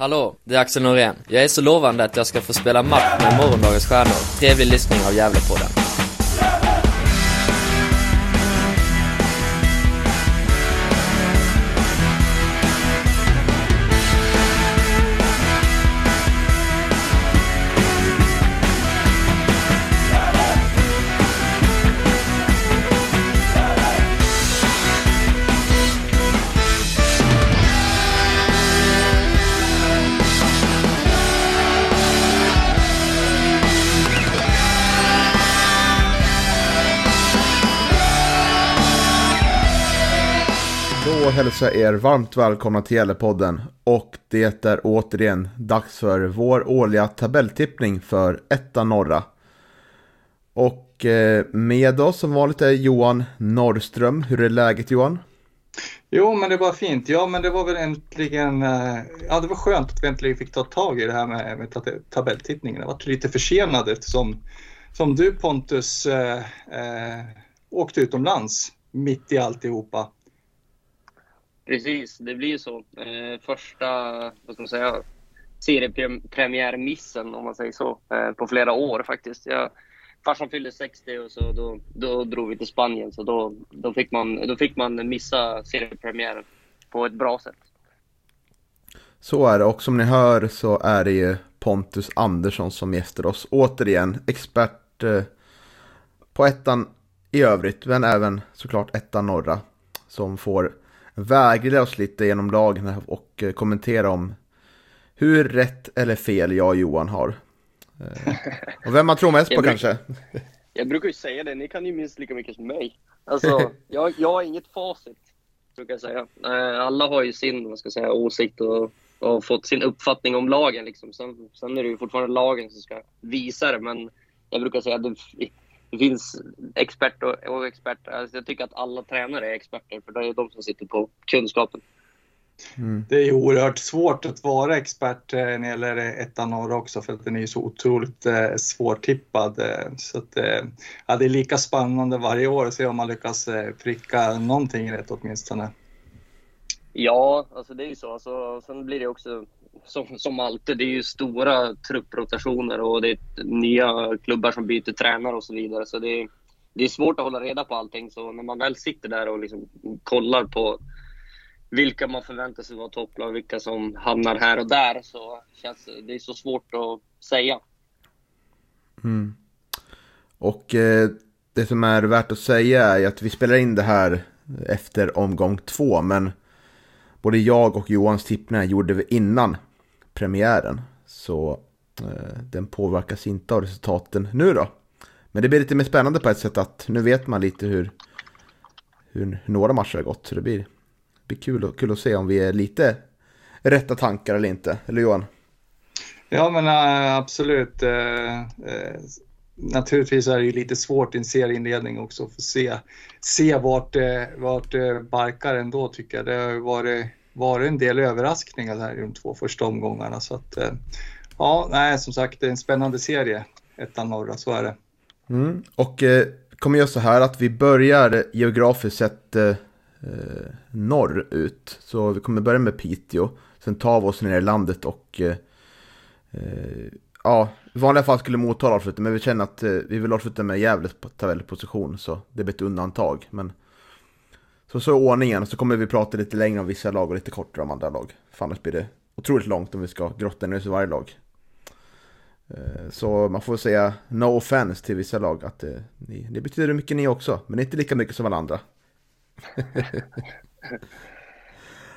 Hallå, det är Axel Norén. Jag är så lovande att jag ska få spela match med morgondagens stjärnor. Trevlig lyssning av Gävlepodden. Hälsa hälsar er varmt välkomna till Gällepodden och det är återigen dags för vår årliga tabelltippning för etta norra. Och eh, med oss som vanligt är Johan Norrström. Hur är läget Johan? Jo, men det var fint. Ja, men det var väl äntligen, eh, ja det var skönt att vi äntligen fick ta tag i det här med, med tabelltittningen. Det var lite försenad eftersom som du Pontus eh, eh, åkte utomlands mitt i alltihopa. Precis, det blir ju så. Eh, första, vad ska man säga, seriepremiärmissen om man säger så, eh, på flera år faktiskt. Jag, farsan fyllde 60 och så då, då drog vi till Spanien så då, då, fick man, då fick man missa seriepremiären på ett bra sätt. Så är det och som ni hör så är det ju Pontus Andersson som gäster oss. Återigen expert eh, på ettan i övrigt men även såklart ettan norra som får vägleda oss lite genom dagen och eh, kommentera om hur rätt eller fel jag och Johan har. Eh, Och vem man tror mest på kanske. Jag brukar ju säga det, ni kan ju minst lika mycket som mig. Alltså, jag, jag har inget facit, brukar jag säga. Eh, Alla har ju sin vad ska jag säga, åsikt och, och fått sin uppfattning om lagen. Liksom. Sen, sen är det ju fortfarande lagen som ska visa det, men jag brukar säga att det, det finns experter och, och experter. Alltså, jag tycker att alla tränare är experter, för det är de som sitter på kunskapen. Det är ju oerhört svårt att vara expert eh, när det gäller ettan norra också för att den är så otroligt eh, svårtippad. Eh, så att, eh, ja, det är lika spännande varje år att se om man lyckas eh, pricka någonting rätt åtminstone. Ja, alltså det är ju så. Alltså, sen blir det också som, som alltid, det är ju stora trupprotationer och det är nya klubbar som byter tränare och så vidare. Så det är, det är svårt att hålla reda på allting. Så när man väl sitter där och liksom kollar på vilka man förväntar sig vara topplag och vilka som hamnar här och där så känns det, är så svårt att säga. Mm. Och eh, det som är värt att säga är att vi spelar in det här efter omgång två. Men både jag och Johans tippningar gjorde vi innan premiären. Så eh, den påverkas inte av resultaten nu då. Men det blir lite mer spännande på ett sätt att nu vet man lite hur, hur några matcher har gått. Så det blir, det blir kul, och- kul att se om vi är lite rätta tankar eller inte. Eller Johan? Ja men äh, absolut. Äh, äh, naturligtvis är det ju lite svårt i en serieinledning också att få se, se vart, det vart eh, barkar ändå tycker jag. Det har ju varit, varit en del överraskningar här i de två första omgångarna. Så att, eh, ja, nej, som sagt det är en spännande serie, ettan norra, så är det. Mm. Och eh, kommer göra så här att vi börjar geografiskt sett eh, norrut. Så vi kommer börja med Piteå. Sen tar vi oss ner i landet och eh, ja, i vanliga fall skulle Motala avsluta. Men vi känner att eh, vi vill avsluta med Gävles tabellposition. Så det blir ett undantag. Men så så är ordningen. Så kommer vi prata lite längre om vissa lag och lite kortare om andra lag. För annars blir det otroligt långt om vi ska grotta ner oss i varje lag. Eh, så man får säga no offense till vissa lag att eh, ni, det betyder mycket ni också, men inte lika mycket som alla andra.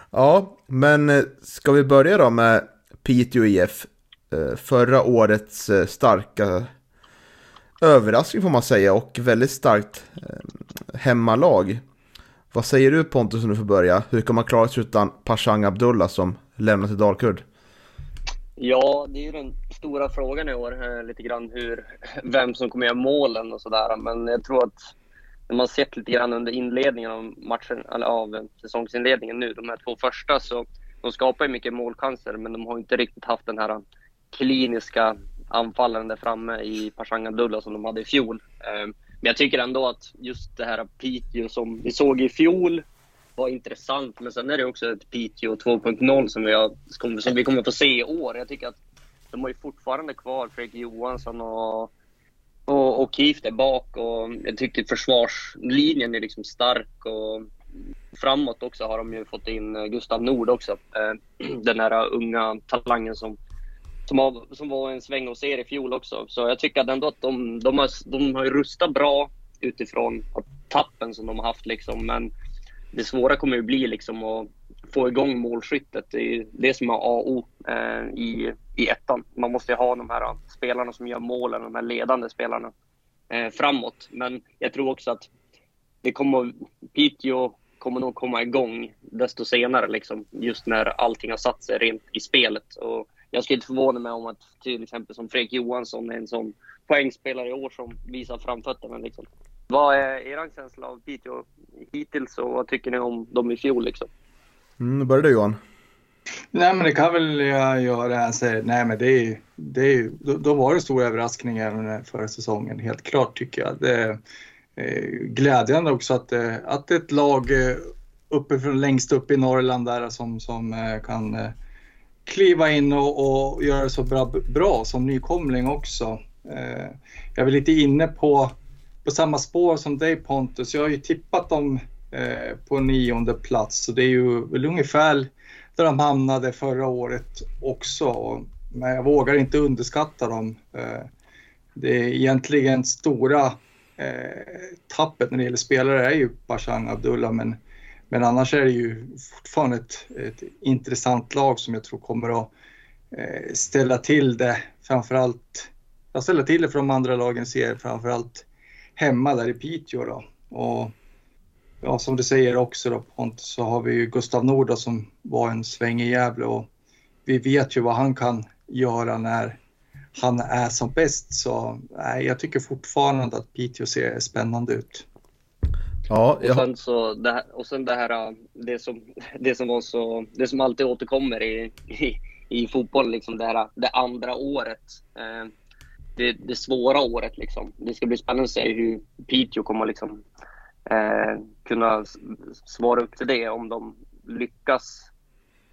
ja, men ska vi börja då med Piteå IF? Eh, förra årets eh, starka överraskning får man säga och väldigt starkt eh, hemmalag. Vad säger du Pontus om du får börja? Hur kan man klara sig utan Pashang Abdullah som lämnar till Dalkurd? Ja, det är ju den stora frågan i år, lite grann hur, vem som kommer göra målen och sådär. Men jag tror att när man sett lite grann under inledningen av matchen, eller av säsongsinledningen nu, de här två första, så de skapar ju mycket målchanser, men de har inte riktigt haft den här kliniska anfallaren där framme i Pashang Abdullah som de hade i fjol. Ehm, men jag tycker ändå att just det här Piteå som vi såg i fjol var intressant. Men sen är det också ett Piteå 2.0 som vi, har, som vi kommer få se i år. Jag tycker att de har ju fortfarande kvar Fredrik Johansson och, och, och Keith där bak. Och jag tycker försvarslinjen är liksom stark. Och framåt också har de ju fått in Gustav Nord också. Ehm, den här unga talangen som, som, har, som var en sväng hos er i fjol också. Så jag tycker ändå att de, de, har, de har rustat bra utifrån tappen som de har haft. Liksom. Men det svåra kommer ju bli liksom att få igång målskyttet. Det är det som är A och O eh, i, i ettan. Man måste ju ha de här eh, spelarna som gör målen, de här ledande spelarna eh, framåt. Men jag tror också att det kommer, Piteå kommer nog komma igång desto senare, liksom, just när allting har satt sig rent i spelet. Och jag skulle inte förvåna mig om att till exempel som Fredrik Johansson är en sån poängspelare i år som visar framfötterna. Liksom. Vad är er känsla av Piteå hittills och vad tycker ni om dem i fjol? Liksom? Mm, nu börjar du Johan. Nej men det kan väl jag göra. Alltså, nej men det är, det är, då, då var det stor överraskning även förra säsongen, helt klart tycker jag. Det är eh, glädjande också att, eh, att ett lag eh, uppifrån, längst upp i Norrland där som, som kan kliva in och, och göra det så bra, bra som nykomling också. Eh, jag är väl lite inne på, på samma spår som dig Pontus. Jag har ju tippat dem eh, på nionde plats så det är ju väl ungefär där de hamnade förra året också. Men jag vågar inte underskatta dem. Eh, det är egentligen stora eh, tappet när det gäller spelare är ju Bashang Abdullah men, men annars är det ju fortfarande ett, ett intressant lag som jag tror kommer att eh, ställa till det framförallt jag ställer till det för de andra lagen ser framförallt hemma där i Piteå då. Och ja, som du säger också då Pontus, så har vi ju Gustav Nord som var en sväng i Gävle och vi vet ju vad han kan göra när han är som bäst. Så nej, jag tycker fortfarande att Piteå ser spännande ut. Ja, jag... och, sen så det här, och sen det här, det som, det som var så, det som alltid återkommer i, i, i fotboll, liksom det här, det andra året. Eh, det, det svåra året liksom. Det ska bli spännande att se hur Piteå kommer liksom eh, kunna svara upp till det om de lyckas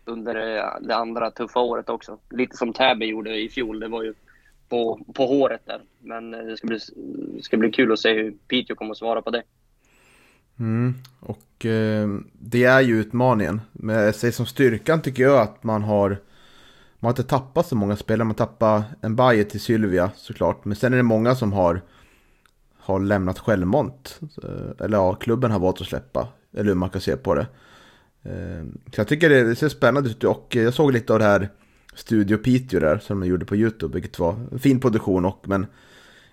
under det andra tuffa året också. Lite som Täby gjorde i fjol. Det var ju på, på håret där. Men det ska bli, ska bli kul att se hur Piteå kommer att svara på det. Mm, och eh, det är ju utmaningen. Men jag säger som styrkan tycker jag att man har man har inte tappat så många spelare. Man tappar en Bayer till Sylvia såklart. Men sen är det många som har har lämnat självmant. Eh, eller ja, klubben har valt att släppa. Eller hur man kan se på det. Eh, så jag tycker det ser spännande ut och jag såg lite av det här Studio Piteå där som de gjorde på YouTube, vilket var en fin produktion och men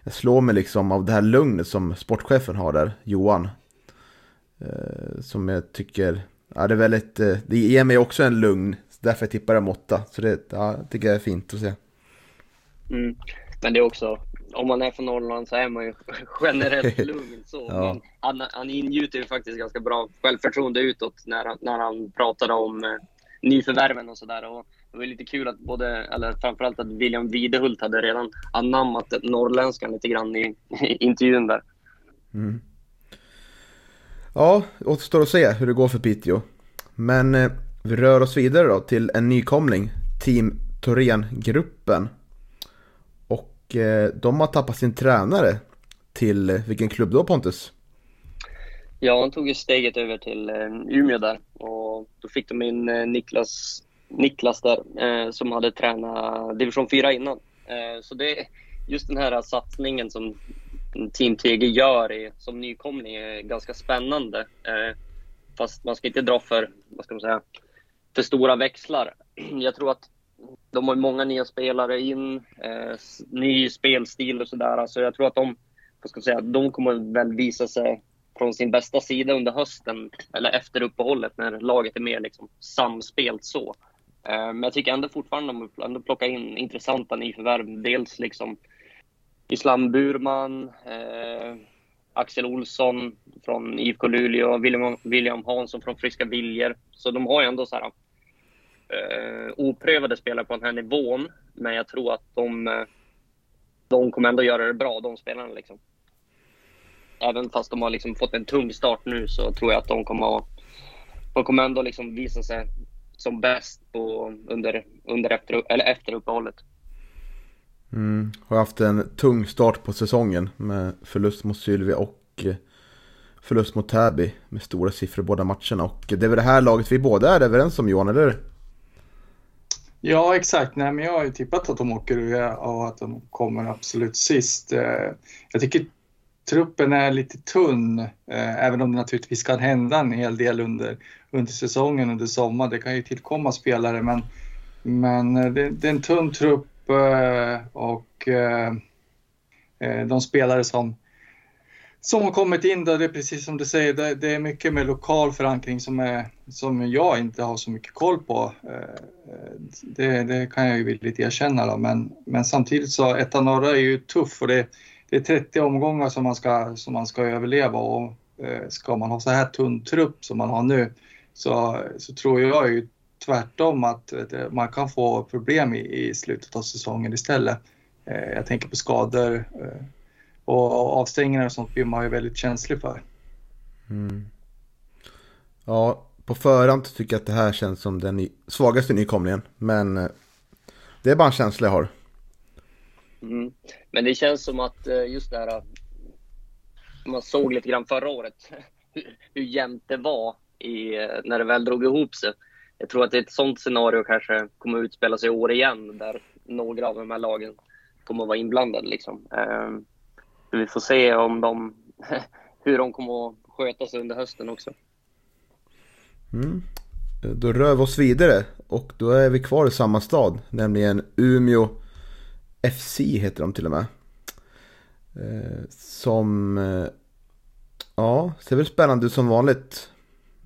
jag slår mig liksom av det här lugnet som sportchefen har där, Johan. Eh, som jag tycker, ja det är väldigt, det ger mig också en lugn, därför jag tippar jag åtta. Så det ja, tycker jag är fint att se. Mm. Men det är också, om man är från Norrland så är man ju generellt lugn. Så. ja. Han, han ingjuter ju faktiskt ganska bra självförtroende utåt när han, när han pratar om eh, nyförvärven och sådär. Det var lite kul att både, eller framförallt att William Videhult hade redan anammat norrländskan lite grann i, i intervjun där. Mm. Ja, återstår att se hur det går för Piteå. Men eh, vi rör oss vidare då till en nykomling. Team Thorengruppen. Och eh, de har tappat sin tränare till, eh, vilken klubb då Pontus? Ja, han tog ju steget över till eh, Umeå där och då fick de in eh, Niklas, Niklas där eh, som hade tränat division 4 innan. Eh, så det, just den här satsningen som Team TG gör är, som nykomling är ganska spännande. Eh, fast man ska inte dra för, vad ska man säga, för stora växlar. Jag tror att de har många nya spelare in, eh, ny spelstil och sådär. Så jag tror att de, vad ska man säga, de kommer väl visa sig från sin bästa sida under hösten, eller efter uppehållet, när laget är mer liksom samspelt så. Eh, men jag tycker ändå fortfarande att de ändå plockar in intressanta nyförvärv. Dels liksom Islam Burman, eh, Axel Olsson från IFK Luleå, William, William Hansson från Friska Viljor. Så de har ju ändå så här eh, oprövade spelare på den här nivån. Men jag tror att de, eh, de kommer ändå göra det bra, de spelarna. Liksom. Även fast de har liksom fått en tung start nu så tror jag att de kommer att De kommer ändå liksom visa sig som bäst på, under, under efter, eller efter uppehållet. Mm. Har haft en tung start på säsongen med förlust mot Sylvia och eh, förlust mot Täby med stora siffror båda matcherna. Och det är väl det här laget vi båda är överens om Johan, eller Ja, exakt. Nej, men jag har ju tippat att de åker ur och att de kommer absolut sist. Eh, jag tycker truppen är lite tunn, eh, även om det naturligtvis kan hända en hel del under, under säsongen, under sommaren. Det kan ju tillkomma spelare, men, men det, det är en tunn trupp och de spelare som som har kommit in där, det är precis som du säger, det, det, är mycket med lokal förankring som, är, som jag inte har så mycket koll på. Det, det kan jag ju villigt erkänna då, men, men samtidigt så Etta Norra är ju tuff och det, det är 30 omgångar som man ska, som man ska överleva och ska man ha så här tunn trupp som man har nu så, så tror jag ju tvärtom att man kan få problem i, i slutet av säsongen istället. Eh, jag tänker på skador, och avstängningar och sånt blir man ju väldigt känslig för. Mm. Ja, på förhand tycker jag att det här känns som den svagaste nykomlingen. Men eh, det är bara en känsla jag har. Mm. Men det känns som att eh, just det här, man såg lite grann förra året, hur jämnt det var i, eh, när det väl drog ihop sig. Jag tror att ett sånt scenario kanske kommer att utspela sig i år igen, där några av de här lagen kommer att vara inblandade. Liksom. Ehm, vi får se om de, hur de kommer att sköta sig under hösten också. Mm. Då rör vi oss vidare och då är vi kvar i samma stad, nämligen Umeå FC heter de till och med. Eh, som, eh, ja, ser väl spännande ut som vanligt.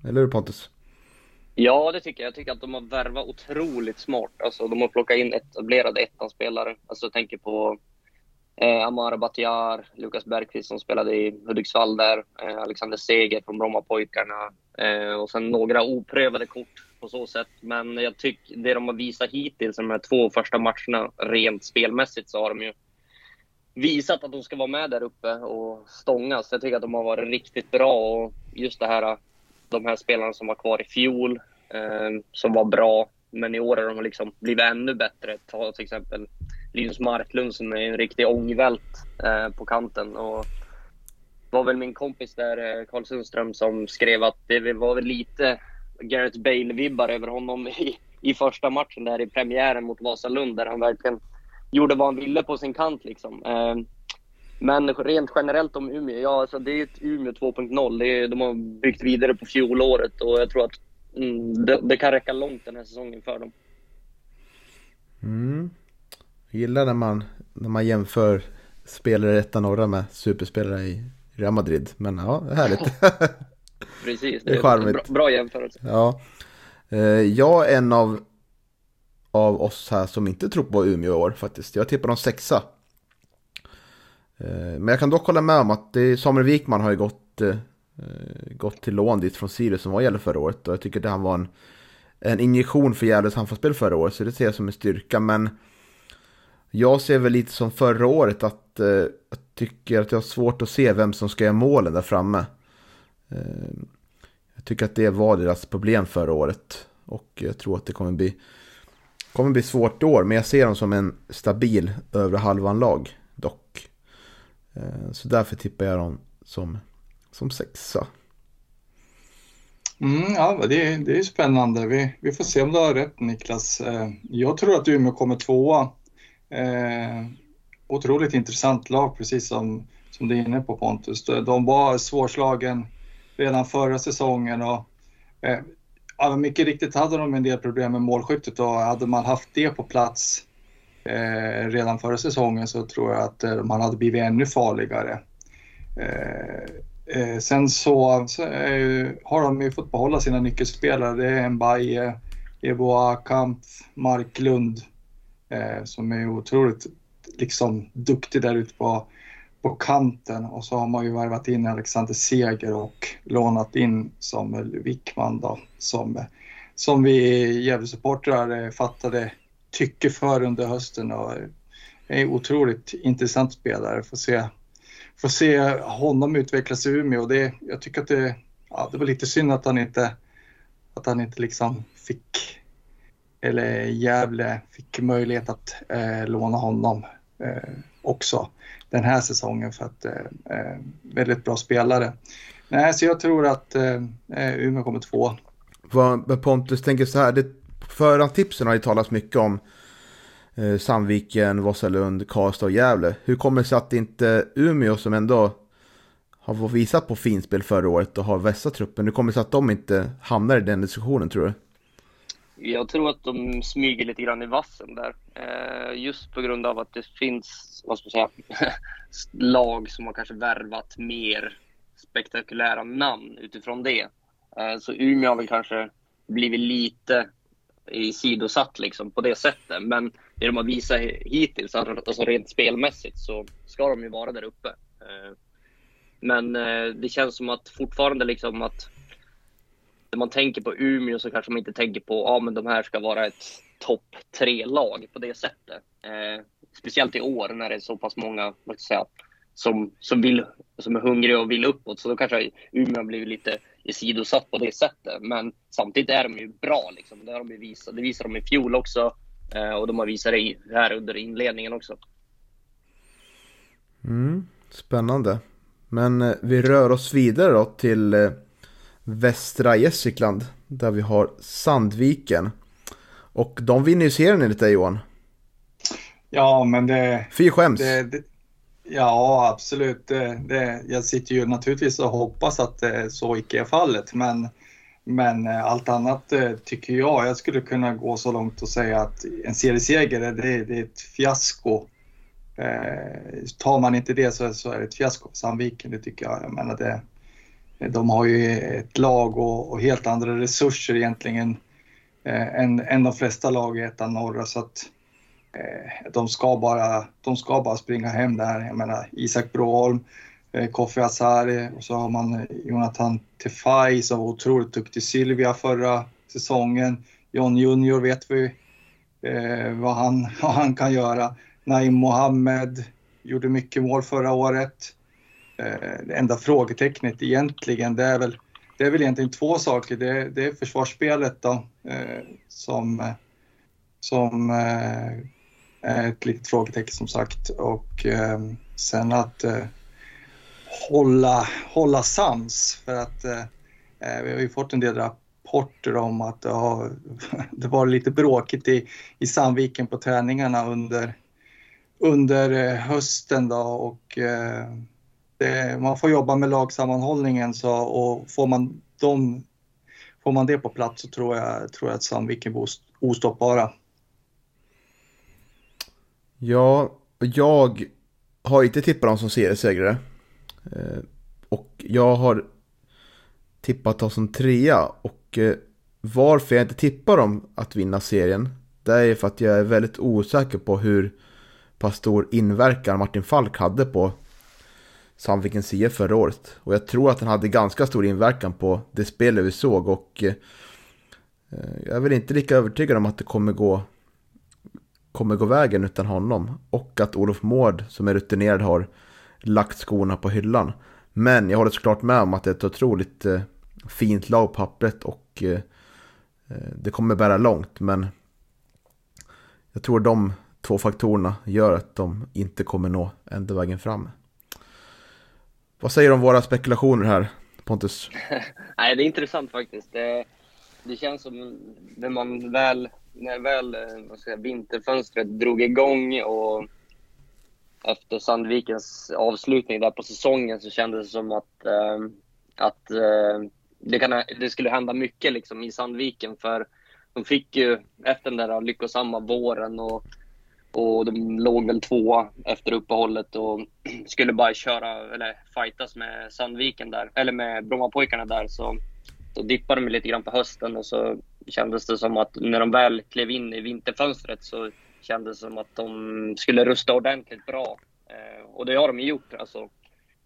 Eller hur Pontus? Ja, det tycker jag. Jag tycker att de har värvat otroligt smart. Alltså, de har plockat in etablerade ettanspelare. Alltså, jag tänker på Eh, Amara Batiar, Lukas Bergqvist som spelade i Hudiksvall där, eh, Alexander Seger från Brommapojkarna eh, och sen några oprövade kort på så sätt. Men jag tycker det de har visat hittills, de här två första matcherna, rent spelmässigt så har de ju visat att de ska vara med där uppe och stångas. Jag tycker att de har varit riktigt bra och just det här, de här spelarna som var kvar i fjol, eh, som var bra, men i år har de liksom blivit ännu bättre. Ta till exempel Linus Marklund som är en riktig ångvält eh, på kanten. Och det var väl min kompis där, eh, Karl Sundström, som skrev att det var väl lite Gareth Bale-vibbar över honom i, i första matchen där i premiären mot Vasalund där han verkligen gjorde vad han ville på sin kant. Liksom. Eh, men rent generellt om Umeå, ja alltså det är ett Umeå 2.0. De har byggt vidare på fjolåret och jag tror att mm, det, det, kan räcka långt den här säsongen för dem. Mm. Jag gillar när man, när man jämför spelare i etta norra med superspelare i Real Madrid. Men ja, härligt. Precis, det det är bra, bra jämförelse. Ja. Eh, jag är en av, av oss här som inte tror på Umeå i år faktiskt. Jag tippar dem sexa. Eh, men jag kan dock hålla med om att det, Samuel Wikman har ju gått, eh, gått till lån dit från Sirius som var Gävle förra året. Och jag tycker att han var en, en injektion för Gävles anfallsspel förra året. Så det ser jag som en styrka. Men jag ser väl lite som förra året att eh, jag tycker att jag har svårt att se vem som ska göra målen där framme. Jag tycker att det var deras problem förra året. Och jag tror att det kommer bli, kommer bli svårt i år. Men jag ser dem som en stabil övre halvan-lag Eh, så därför tippar jag dem som, som sexa. Mm, ja, det, det är spännande. Vi, vi får se om du har rätt Niklas. Eh, jag tror att Umeå kommer tvåa Eh, otroligt intressant lag, precis som, som du är inne på Pontus. De var svårslagen redan förra säsongen och eh, mycket riktigt hade de en del problem med målskyttet och hade man haft det på plats eh, redan förra säsongen så tror jag att eh, man hade blivit ännu farligare. Eh, eh sen så, så har de ju fått behålla sina nyckelspelare. Det är Mbaye, Eboa Kamp, Marklund eh, som är otroligt liksom, duktig där ute på, på kanten. Och så har man ju värvat in Alexander Seger och lånat in Samuel Wickman då, som, som vi Gävlesupportrar eh, fattade tycke för under hösten. Och är en otroligt intressant spelare. Får se, får se honom utvecklas i Umeå. Det, jag tycker att det, ja, det var lite synd att han inte att han inte liksom fick, eller Gävle fick möjlighet att eh, låna honom eh, också den här säsongen för att eh, eh väldigt bra spelare. Nej, så jag tror att eh, eh Umeå kommer två. Vad Pontus tänker så här, det, förhandstipsen har ju talats mycket om eh, Sandviken, Vasalund, Karlstad och Gävle. Hur kommer det sig att inte Umeå som ändå har visat på finspel förra året och har vässat truppen, hur kommer det sig att de inte hamnar i den diskussionen tror du? Jag tror att de smyger lite grann i vassen där. Eh, just på grund av att det finns, vad ska man säga, lag som har kanske värvat mer spektakulära namn utifrån det. Eh, så Umeå har väl kanske blivit lite i sidosatt liksom på det sättet. Men det de har visat hittills, alltså, alltså rent spelmässigt, så ska de ju vara där uppe. Eh, men eh, det känns som att fortfarande liksom att när man tänker på Umeå så kanske man inte tänker på att ah, men de här ska vara ett topp tre-lag på det sättet. Eh, speciellt i år när det är så pass många säga, som, som, vill, som är hungriga och vill uppåt. Så då kanske Umeå har blivit lite sidosatt på det sättet. Men samtidigt är de ju bra. Liksom. Det, har de visat. det visade de i fjol också. Eh, och de har visat det här under inledningen också. Mm, spännande. Men eh, vi rör oss vidare då till eh, västra Gästrikland. Där vi har Sandviken. Och de vinner ju serien enligt dig Johan. Ja, men det... Fy skäms. Det, det, ja, absolut. Det, det, jag sitter ju naturligtvis och hoppas att eh, så icke är fallet. Men, men eh, allt annat eh, tycker jag, jag skulle kunna gå så långt och säga att en serieseger, det, det är ett fiasko. Eh, tar man inte det så, så är det ett fiasko för Sandviken, det tycker jag. Jag menar det, de har ju ett lag och, och helt andra resurser egentligen eh, än, än de flesta lag i ettan norra. Så att, eh, Eh, de, ska bara, de ska bara springa hem där. Jag menar Isak Broholm, eh, Kofi Asari och så har man eh, Jonathan Tefai som var otroligt duktig. Sylvia förra säsongen. John Junior vet vi eh, vad, han, vad han kan göra. Naim Mohammed gjorde mycket mål förra året. Eh, det enda frågetecknet egentligen, det är väl, det är väl egentligen två saker. Det, det är försvarsspelet då, eh, som, som eh, Eh, ett litet frågetecken som sagt. Och ehm, sen att eh, hålla, hålla sams för att eh, vi har ju fått en del rapporter om att det, har, det var lite bråkigt i, i Sandviken på träningarna under, under hösten då och det, man får jobba med lagsammanhållningen så, och får man, dem, får man det på plats så tror jag, tror jag att Sandviken blir ostoppbara. Ja, jag har inte tippat dem som seriesegrare. Eh, och jag har tippat dem som trea. Och eh, varför jag inte tippar dem att vinna serien, det är för att jag är väldigt osäker på hur pass stor inverkan Martin Falk hade på Sandviken CF förra året. Och jag tror att han hade ganska stor inverkan på det spelet vi såg och eh, jag är väl inte lika övertygad om att det kommer gå, kommer gå vägen utan honom. Och att Olof Mård som är rutinerad har lagt skorna på hyllan. Men jag håller såklart med om att det är ett otroligt eh, fint lag på pappret och eh, eh det kommer bära långt. Men jag tror de två faktorerna gör att de inte kommer nå ända vägen fram. Vad säger du om våra spekulationer här, Pontus? Nej, det är intressant faktiskt. Det, känns som när man väl, när väl eh, vad ska jag, vinterfönstret drog igång och efter Sandvikens avslutning där på säsongen så kändes det som att, äh, att äh, det, kan, det skulle hända mycket liksom i Sandviken för de fick ju efter den där lyckosamma våren och och de låg väl tvåa efter uppehållet och skulle bara köra, eller fightas med Sandviken där, eller med Brommapojkarna där. Så, då dippade de lite grann på hösten och så kändes det som att när de väl klev in i vinterfönstret så kändes det som att de skulle rusta ordentligt bra. Eh, och det har de gjort. Alltså,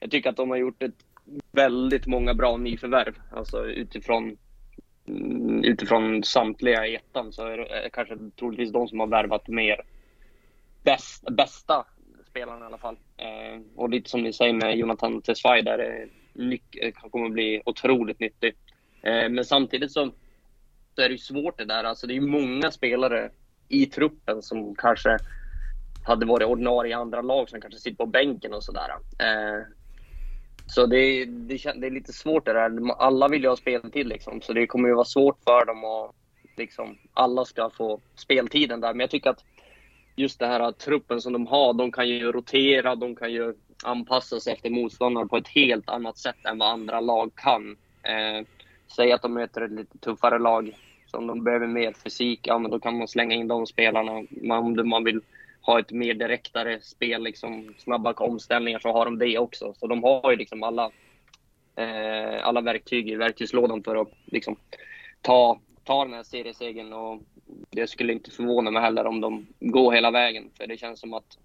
jag tycker att de har gjort ett väldigt många bra nyförvärv. Alltså utifrån, mm, utifrån samtliga i ettan så är det kanske troligtvis de som har värvat mer bäst, bästa spelarna i alla fall. Eh, och lite som ni säger med Jonathan Tesfaye där, det kommer bli otroligt nyttigt. Eh, men samtidigt så, så är det ju svårt det där. Alltså det är ju många spelare i truppen som kanske hade varit ordinarie i andra lag som kanske sitter på bänken och sådär. Eh, så det, det, det, är lite svårt det där. Alla vill ju ha speltid liksom, så det kommer ju vara svårt för dem att liksom, alla ska få speltiden där. Men jag tycker att just det här att truppen som de har, de kan ju rotera, de kan ju anpassa sig efter motståndaren på ett helt annat sätt än vad andra lag kan. Eh, säg att de möter ett lite tuffare lag som de behöver mer fysik, ja men då kan man slänga in de spelarna. Om man vill ha ett mer direktare spel, liksom snabba omställningar, så har de det också. Så de har ju liksom alla, eh, alla verktyg i verktygslådan för att liksom, ta, ta den här seriesegern. Och det skulle inte förvåna mig heller om de går hela vägen, för det känns som att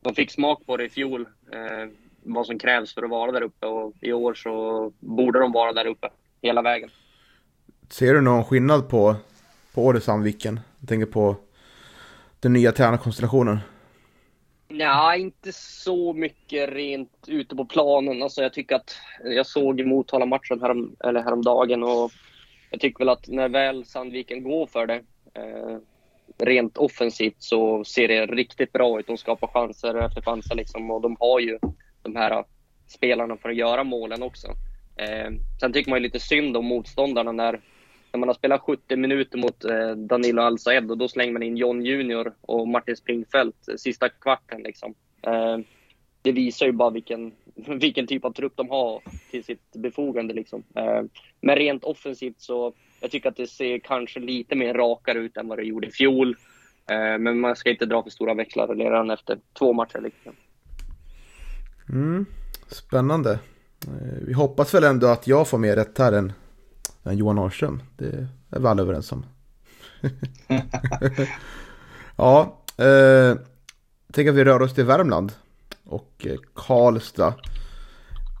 de fick smak på det i fjol, eh, vad som krävs för att vara där uppe och i år så borde de vara där uppe hela vägen. Ser du någon skillnad på, på årets Sandviken? Jag tänker på den nya tränarkonstellationen? Ja, inte så mycket rent ute på planen. Alltså, jag tycker att jag såg Motala-matchen härom, eller häromdagen och jag tycker väl att när väl Sandviken går för det eh, rent offensivt så ser det riktigt bra ut. De skapar chanser efter chanser liksom och de har ju de här spelarna för att göra målen också. Eh, sen tycker man ju lite synd om motståndarna när när man har spelat 70 minuter mot eh, Danilo Alsaed och då slänger man in John Junior och Martin Springfeldt sista kvarten. Liksom. Eh, det visar ju bara vilken, vilken typ av trupp de har till sitt befogande. Liksom. Eh, men rent offensivt så jag tycker att det ser kanske lite mer rakare ut än vad det gjorde i fjol. Eh, men man ska inte dra för stora växlar redan efter två matcher. Liksom. Mm, spännande. Eh, vi hoppas väl ändå att jag får mer rätt här än än eh, Johan Norrström. Det är vi alla överens om. ja, eh, jag tänker att vi rör oss till Värmland och eh, Karlstad.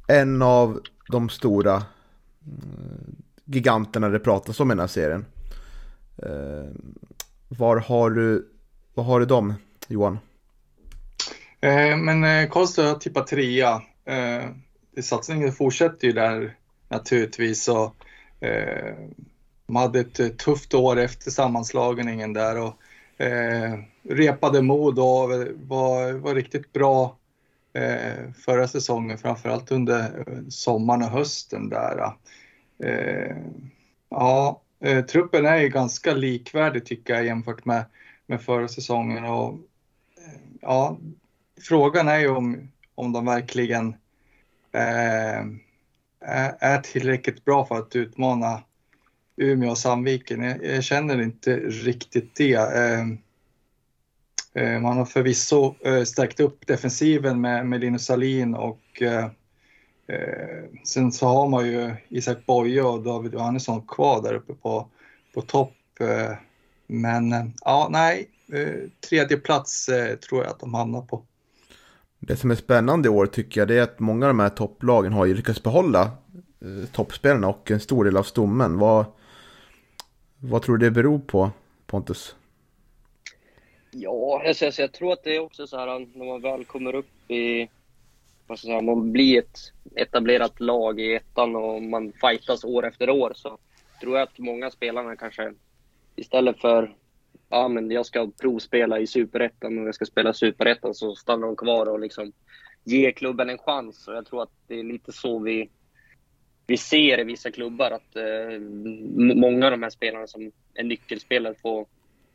En av de stora mm, giganterna det pratas om i den här serien. Eh, var har du, vad har du dem, Johan? Eh, men eh, Karlstad har tippat trea. Satsningen fortsätter ju där naturligtvis. Och Eh, de hade ett tufft år efter sammanslagningen där och eh, repade mod och var, var riktigt bra eh, förra säsongen, framförallt under eh, sommaren och hösten där. Eh, ja, eh, truppen är ju ganska likvärdig tycker jag jämfört med, med förra säsongen och eh, ja, frågan är ju om, om de verkligen Ehm, är tillräckligt bra för att utmana Umeå och Sandviken. Jag, jag känner inte riktigt det. Ehm, eh, man har förvisso eh, stärkt upp defensiven med, med Linus Salin och eh, eh, sen så har man ju Isak Boye och David Johannesson kvar där uppe på, på topp. Eh, men ja, nej, tredje plats tror jag att de hamnar på. Det som är spännande i år tycker jag det är att många av de här topplagen har ju lyckats behålla eh, toppspelarna och en stor del av stommen. Vad, vad tror du det beror på Pontus? Ja, alltså, alltså jag tror att det är också så här när man väl kommer upp i, vad ska säga, man blir ett etablerat lag i ettan och man fightas år efter år så tror jag att många spelarna kanske istället för ja, men jag ska provspela i superettan och jag ska spela superettan så stannar de kvar och liksom ger klubben en chans. Och jag tror att det är lite så vi, vi ser i vissa klubbar att eh, många av de här spelarna som är nyckelspelare får,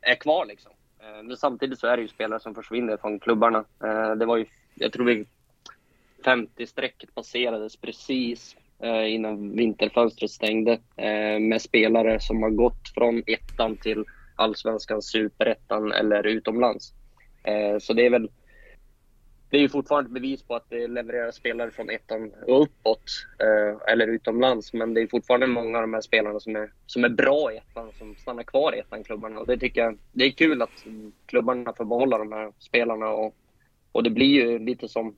är kvar. Liksom. Eh, men samtidigt så är det ju spelare som försvinner från klubbarna. Eh, det var ju, jag tror vi 50-strecket passerades precis eh, innan vinterfönstret stängde eh, med spelare som har gått från ettan till allsvenskan, superettan eller utomlands. Eh, så det är väl det är ju fortfarande ett bevis på att det levererar spelare från ettan och uppåt eh, eller utomlands. Men det är fortfarande många av de här spelarna som är, som är bra i ettan som stannar kvar i ettan-klubbarna. Och det tycker jag det är kul att klubbarna får behålla de här spelarna. Och, och det blir ju lite som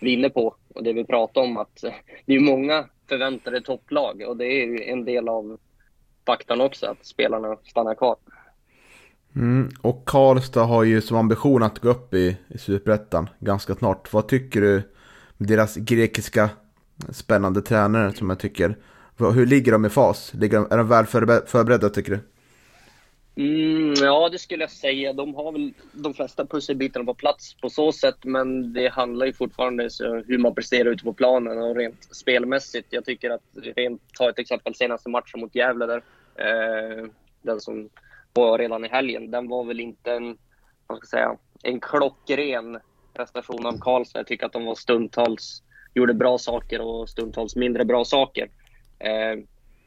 vi är inne på och det vi pratar om att eh, det är många förväntade topplag och det är ju en del av faktan också att spelarna stannar kvar. Mm, och Karlstad har ju som ambition att gå upp i, i Superettan ganska snart. Vad tycker du med deras grekiska spännande tränare som jag tycker? Hur ligger de i fas? Ligger de, är de väl förberedda tycker du? Mm, ja, det skulle jag säga. De har väl de flesta pusselbitarna på plats på så sätt, men det handlar ju fortfarande om hur man presterar ute på planen och rent spelmässigt. Jag tycker att, rent, ta ett exempel, senaste matchen mot Gävle där, eh, den som redan i helgen, den var väl inte en, vad ska jag säga, en klockren prestation av Karlstad. Jag tycker att de var stundtals gjorde bra saker och stundtals mindre bra saker. Eh,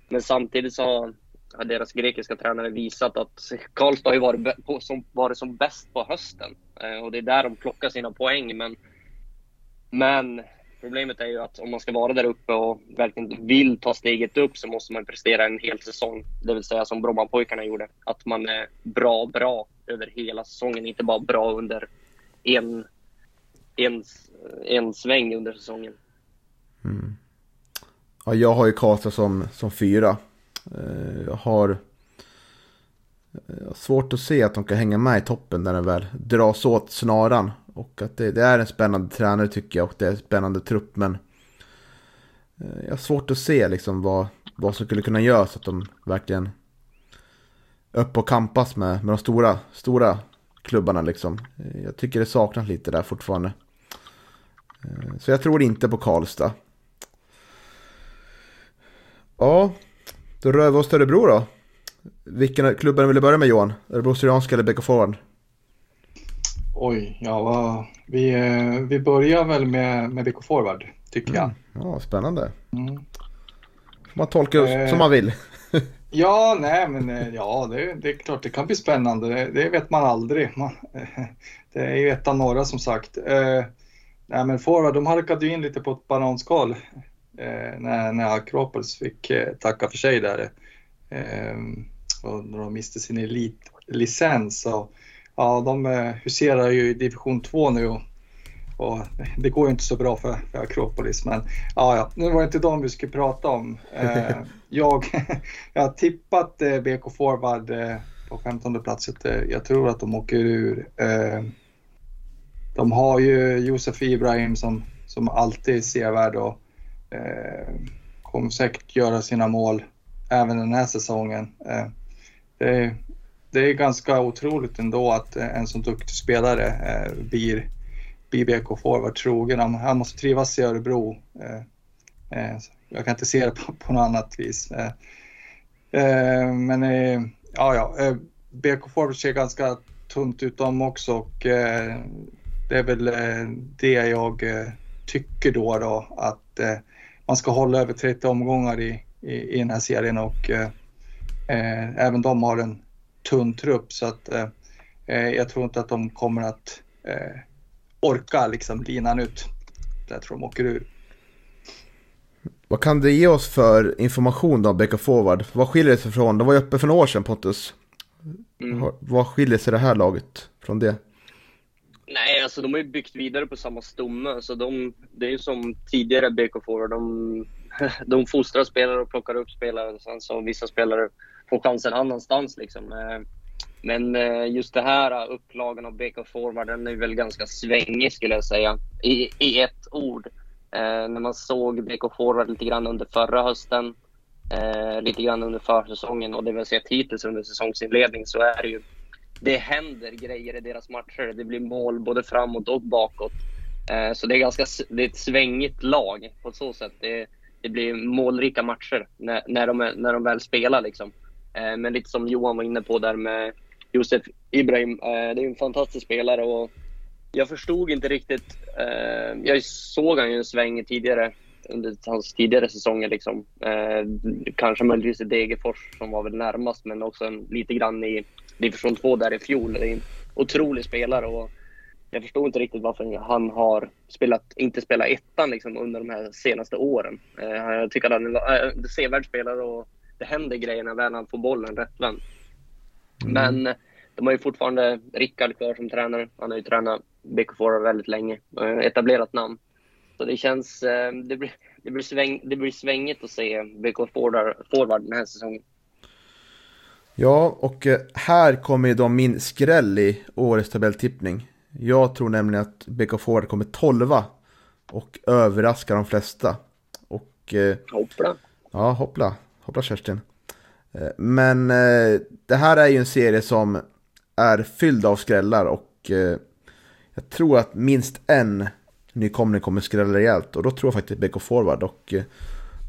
men samtidigt så har deras grekiska tränare visat att Karlstad har ju varit, på, som, varit som bäst på hösten. Eh, och det är där de plockar sina poäng. Men, men problemet är ju att om man ska vara där uppe och verkligen vill ta steget upp så måste man prestera en hel säsong. Det vill säga som Brommapojkarna gjorde. Att man är bra, bra över hela säsongen. Inte bara bra under en, en, en sväng under säsongen. Mm. Ja, jag har ju Karlstad som, som fyra. Eh, eh, jag har svårt att se att de kan hänga med i toppen när den väl dras åt snaran. Och att det, det är en spännande tränare tycker jag och det är en spännande trupp. Men eh, jag har svårt att se liksom vad, vad som skulle kunna göra så att de verkligen upp och kampas med, med de stora, stora klubbarna liksom. Eh, jag tycker det saknas lite där fortfarande. Eh, så jag tror inte på Karlstad. Ja, då rör vi oss till Örebro då. Vilken klubben vill du börja med Johan? Örebro Syrianska eller BK Forward? Oj, ja vi, eh, vi börjar väl med, med BK Forward tycker jag. Mm. Ja, spännande. Mm. Får man tolka eh, som man vill. ja, nej men eh, ja, det, det, är klart det kan bli spännande. Det, det vet man aldrig. Man, det är ju ett av några som sagt. Eh, nej men Forward, de halkade ju in lite på ett bananskal eh, när, när Akropolis fick eh, tacka för sig där. Och när de miste sin elitlicens. Och, ja, de eh, huserar ju i division 2 nu och, och, det går ju inte så bra för, för Akropolis. Men ja, ja, nu var det inte dem vi skulle prata om. Eh, jag, jag har tippat eh, BK Forward eh, på 15 plats. Jag tror att de åker ur. De har ju Josef Ibrahim som, som alltid är sevärd och Eh, kommer säkert göra sina mål även den här säsongen. Eh, det, är, det är ganska otroligt ändå att eh, en så duktig spelare eh, blir, blir BK Forward trogen. Han, han måste trivas i Örebro. Eh, eh, jag kan inte se det på, på något annat vis. Eh, eh men eh, ja, ja, BK Forward ser ganska tunt ut de också och det är väl det jag tycker då, då att man ska hålla över 30 omgångar i, i, i den här serien och eh, eh, även de har en tunn trupp så att eh, eh, jag tror inte att de kommer att eh, orka liksom linan ut. Jag tror de åker ur. Vad kan det ge oss för information då, Becka Forward? Vad skiljer det sig från? De var ju uppe för några år sedan Pontus. Mm. Vad skiljer sig det här laget från det? Nej, alltså de har ju byggt vidare på samma stomme. Så de, det är ju som tidigare BK Forward. De, de fostrar spelare och plockar upp spelare. Sen så vissa spelare Få chansen annanstans. Liksom. Eh, men eh, just det här eh, upplagan av BK Forward, den är väl ganska svängig skulle jag säga. I, i ett ord. Eh, när man såg BK Forward lite grann under förra hösten, eh, lite grann under försäsongen och det vi sett hittills under säsongsinledning så är det ju det händer grejer i deras matcher. Det blir mål både framåt och bakåt. Eh, så det är, ganska, det är ett svängigt lag på så sätt. Det, det blir målrika matcher när, när, de, när de väl spelar. Liksom. Eh, men lite som Johan var inne på där med Josef Ibrahim. Eh, det är en fantastisk spelare och jag förstod inte riktigt. Eh, jag såg han ju en sväng tidigare under hans tidigare säsonger. Liksom. kanske möjligtvis i Degerfors som var väl närmast, men också en, lite grann i division 2 där i fjol. Det är en otrolig spelare och jag förstod inte riktigt varför han har spelat, inte spelat ettan liksom under de här senaste åren. Jag tycker att han är en sevärd spelare och det händer grejer när väl han får bollen rättvänd. Mm. Men de har ju fortfarande Rickard kvar som tränare. Han har ju tränat BK Forward väldigt länge. Etablerat namn. Så det känns... Eh, det blir, det blir, sväng, det blir svängigt att se BK Forward den här säsongen. Ja, och eh, här kommer ju då min skräll i årets tabelltippning. Jag tror nämligen att BK Forward kommer tolva och överraskar de flesta. Och, eh, hoppla. Ja, hoppla. Hoppla Kerstin. Eh, men eh, det här är ju en serie som är fylld av skrällar och eh, jag tror att minst en nykomling kommer skrälla rejält och då tror jag faktiskt BK Forward och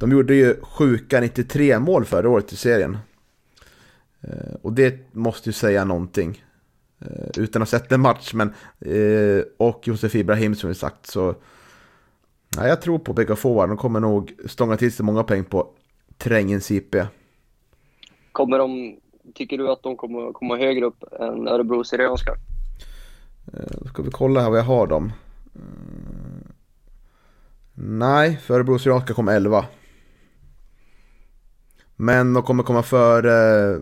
de gjorde ju sjuka 93 mål förra året i serien. Och det måste ju säga någonting. Utan att ha sett en match men och Josef Ibrahim som vi sagt så Ja, jag tror på BK Forward. De kommer nog stånga till sig många poäng på Trängens IP. Kommer de, tycker du att de kommer komma högre upp än Örebro Syrianska? Eh, då ska vi kolla här vad jag har dem. Eh, nej, för Örebro Syrianska kom 11. Men de kommer komma före eh,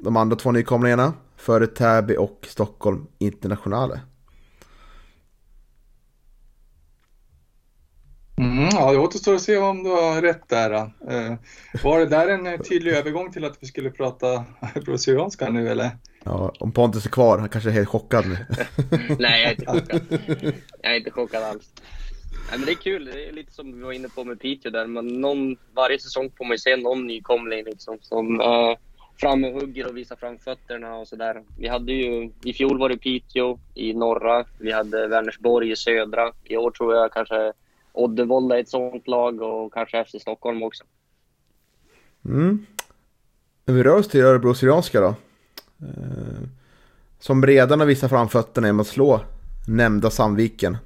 de andra två nykomlingarna. Före Täby och Stockholm Internationale. Mm, ja, det återstår att se om du har rätt där. Eh, var det där en eh, tydlig övergång till att vi skulle prata brasilianska nu eller? Ja, om Pontus är kvar, han kanske är helt chockad nu. Nej, jag är inte chockad. Jag är inte chockad alls. Nej, men det är kul, det är lite som vi var inne på med Piteå där. Man, någon, varje säsong får man ju se någon nykomling liksom, som uh, framme hugger och visar framfötterna och sådär. Vi hade ju, i fjol var det Piteå i norra, vi hade Vänersborg i södra. I år tror jag kanske Oddevold är ett sånt lag och kanske FC Stockholm också. Mm. Men vi rör oss till Örebro Syrianska då. Eh, som redan har visat framfötterna genom att slå nämnda Sandviken.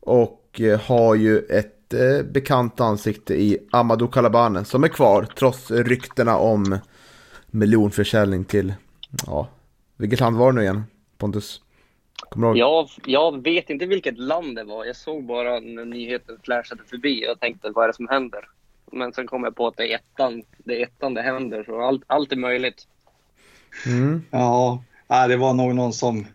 Och eh, har ju ett eh, bekant ansikte i Amadou Kalabane som är kvar trots ryktena om miljonförsäljning till, ja, vilket land var det nu igen Pontus? Jag, jag vet inte vilket land det var. Jag såg bara när nyheten flashade förbi. Jag tänkte, vad är det som händer? Men sen kom jag på att det är ettan det, är ettan det händer. Så allt, allt är möjligt. Mm. Ja, det var nog någon som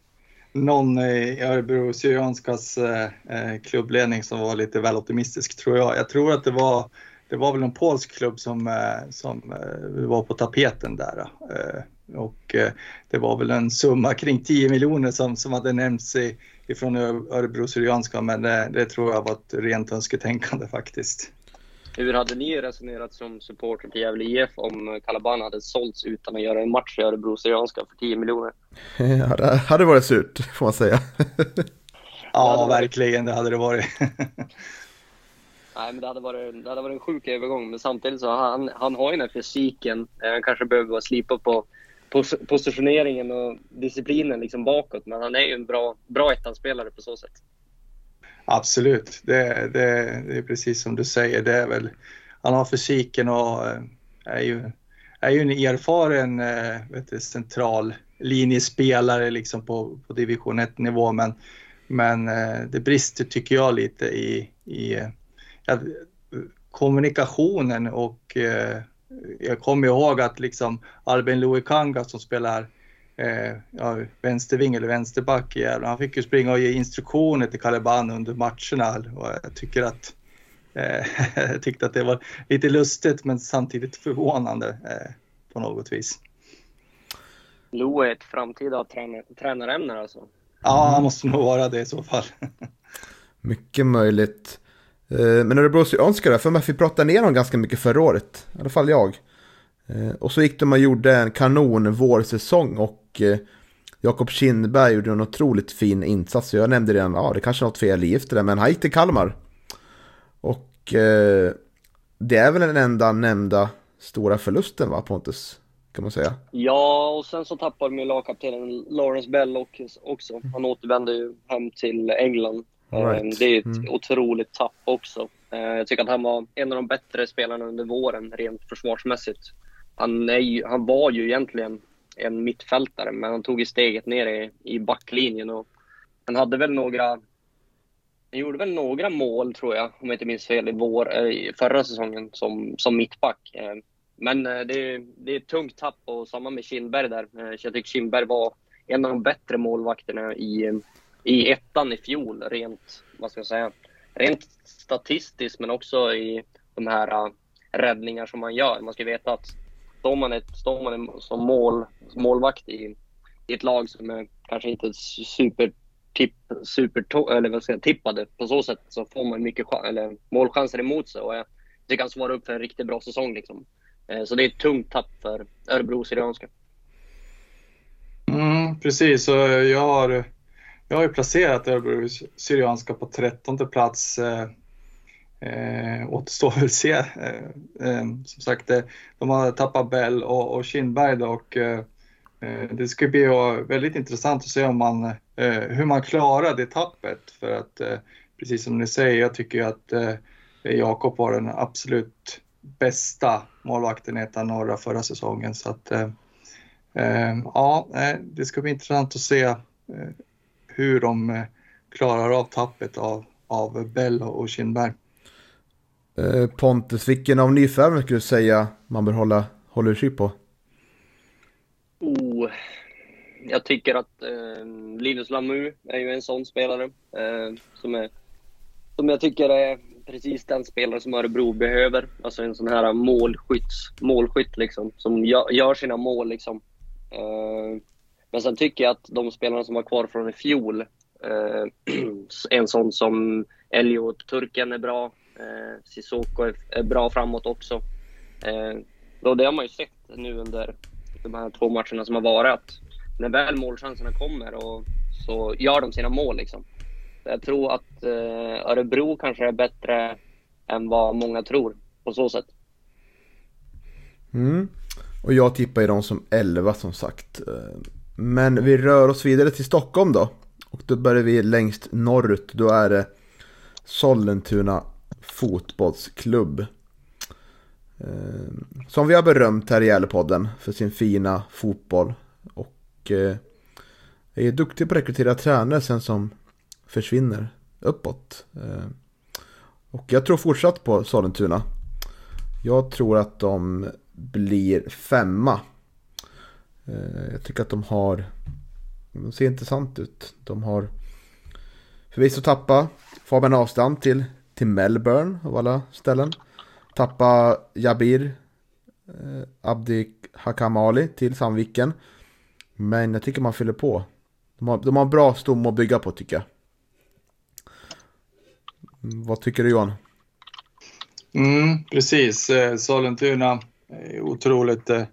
någon i Örebro Syrianskas eh, eh, klubbledning som var lite väl optimistisk tror jag. Jag tror att det var, det var väl en polsk klubb som, eh, som eh, var på tapeten där. Eh, och eh, det var väl en summa kring 10 miljoner som, som hade nämnts i, ifrån Örebro Syrianska men det, det, tror jag var ett rent önsketänkande faktiskt. Hur hade ni resonerat som supporter till Gävle IF om Kalaban hade sålts utan att göra en match i Örebro Syrianska för 10 miljoner? Ja, det hade varit surt får man säga. ja, verkligen det hade det varit. Nej, men det hade, varit, det hade varit en sjuk övergång, men samtidigt så han, han har ju den här fysiken. Han kanske behöver slipa på positioneringen och disciplinen liksom bakåt. Men han är ju en bra, bra ettanspelare på så sätt. Absolut, det, det, det, är precis som du säger. Det är väl, han har fysiken och eh, är ju, är ju en erfaren eh, vet du, central linjespelare liksom på, på division 1-nivå. Men, men eh, det brister, tycker jag, lite i, i ja, kommunikationen och jag kommer ihåg att liksom Albin Luikanga som spelar eh, ja, vänsterving eller vänsterback i Han fick ju springa och ge instruktioner till Caliban under matcherna och jag tycker att eh, jag tyckte att det var lite lustigt men samtidigt förvånande eh, på något vis. Lo är ett framtida tränar, tränarämne alltså? Ja, han måste nog vara det i så fall. Mycket möjligt. Eh, men Örebro Syrianska för vi pratade ner dem ganska mycket förra året. I alla fall jag. Eh, och så gick de och gjorde en kanon vårsäsong och eh, Jakob Kindberg gjorde en otroligt fin insats. Jag nämnde redan, ja det kanske är något fel i det men han gick till Kalmar. Och det är väl den enda nämnda stora förlusten va Pontus? Kan man säga. Ja, och sen så tappade de ju lagkaptenen Lawrence Bell också. Han återvände ju hem till England Right. Ehm, det är ett mm. otroligt tapp också. Ehm, jag tycker att han var en av de bättre spelarna under våren rent försvarsmässigt. Han, ju, han var ju egentligen en mittfältare, men han tog ju steget ner i, i backlinjen. Och han hade väl några... Han gjorde väl några mål, tror jag, om jag inte minns fel, i vår, äh, förra säsongen som, som mittback. Ehm, men äh, det, det är ett tungt tapp och samma med Kindberg där. Jag tycker Kindberg var en av de bättre målvakterna i, i ettan i fjol rent, vad ska jag säga, rent statistiskt men också i de här uh, räddningar som man gör. Man ska veta att står man, ett, står man som mål, målvakt i, i ett lag som är kanske inte super tipp, super, eller vad ska jag, tippade på så sätt så får man mycket eller, målchanser emot sig och jag tycker han upp för en riktigt bra säsong. Liksom. Eh, så det är ett tungt tapp för Örebro Syrianska. Mm, precis, och jag har, jag har ju placerat Örebro Syrianska på trettonde plats. Eh, eh, återstår väl att se. Eh, eh, som sagt, eh, de har tappat Bell och, och Kindberg då, och eh, eh det ska bli väldigt intressant att se om man, eh, hur man klarar det tappet. För att precis som ni säger, jag tycker att Jakob var den absolut bästa målvakten i ettan norra förra säsongen. Så att, Eh, ja, det ska bli intressant att se eh, hur de eh, klarar av tappet av, av Bell och Kindberg. Pontus, vilken av nyförvärven skulle du säga man bör hålla, hålla utkik på? Oh, jag tycker att eh, Linus Lamu är ju en sån spelare eh, som, är, som jag tycker är precis den spelare som Örebro behöver. Alltså en sån här målskytt, målskytt liksom, som gör, gör sina mål liksom. Eh, men sen tycker jag att de spelarna som var kvar från i fjol, eh, en sån som Elliot Turken är bra, eh, Sissoko är bra framåt också. Eh, och det har man ju sett nu under de här två matcherna som har varit, att när väl målchanserna kommer och så gör de sina mål. Liksom. Jag tror att eh, Örebro kanske är bättre än vad många tror på så sätt. Mm. Och jag tippar ju dem som 11 som sagt. Eh, men vi rör oss vidare till Stockholm då. Och då börjar vi längst norrut. Då är det Sollentuna fotbollsklubb. Eh, som vi har berömt här i Gävlepodden för sin fina fotboll. Och eh, är duktig på att rekrytera tränare sen som försvinner uppåt. Eh, och jag tror fortsatt på Sollentuna. Jag tror att de blir femma. Eh, jag tycker att de har... De ser intressant ut. De har förvisso tappat Fabian Avstam till, till Melbourne av alla ställen. Tappa Jabir eh, Abdi Hakamali till Sandviken. Men jag tycker man fyller på. De har, de har bra stomme att bygga på tycker jag. Vad tycker du Johan? Mm, precis, eh, Sollentuna otroligt eh,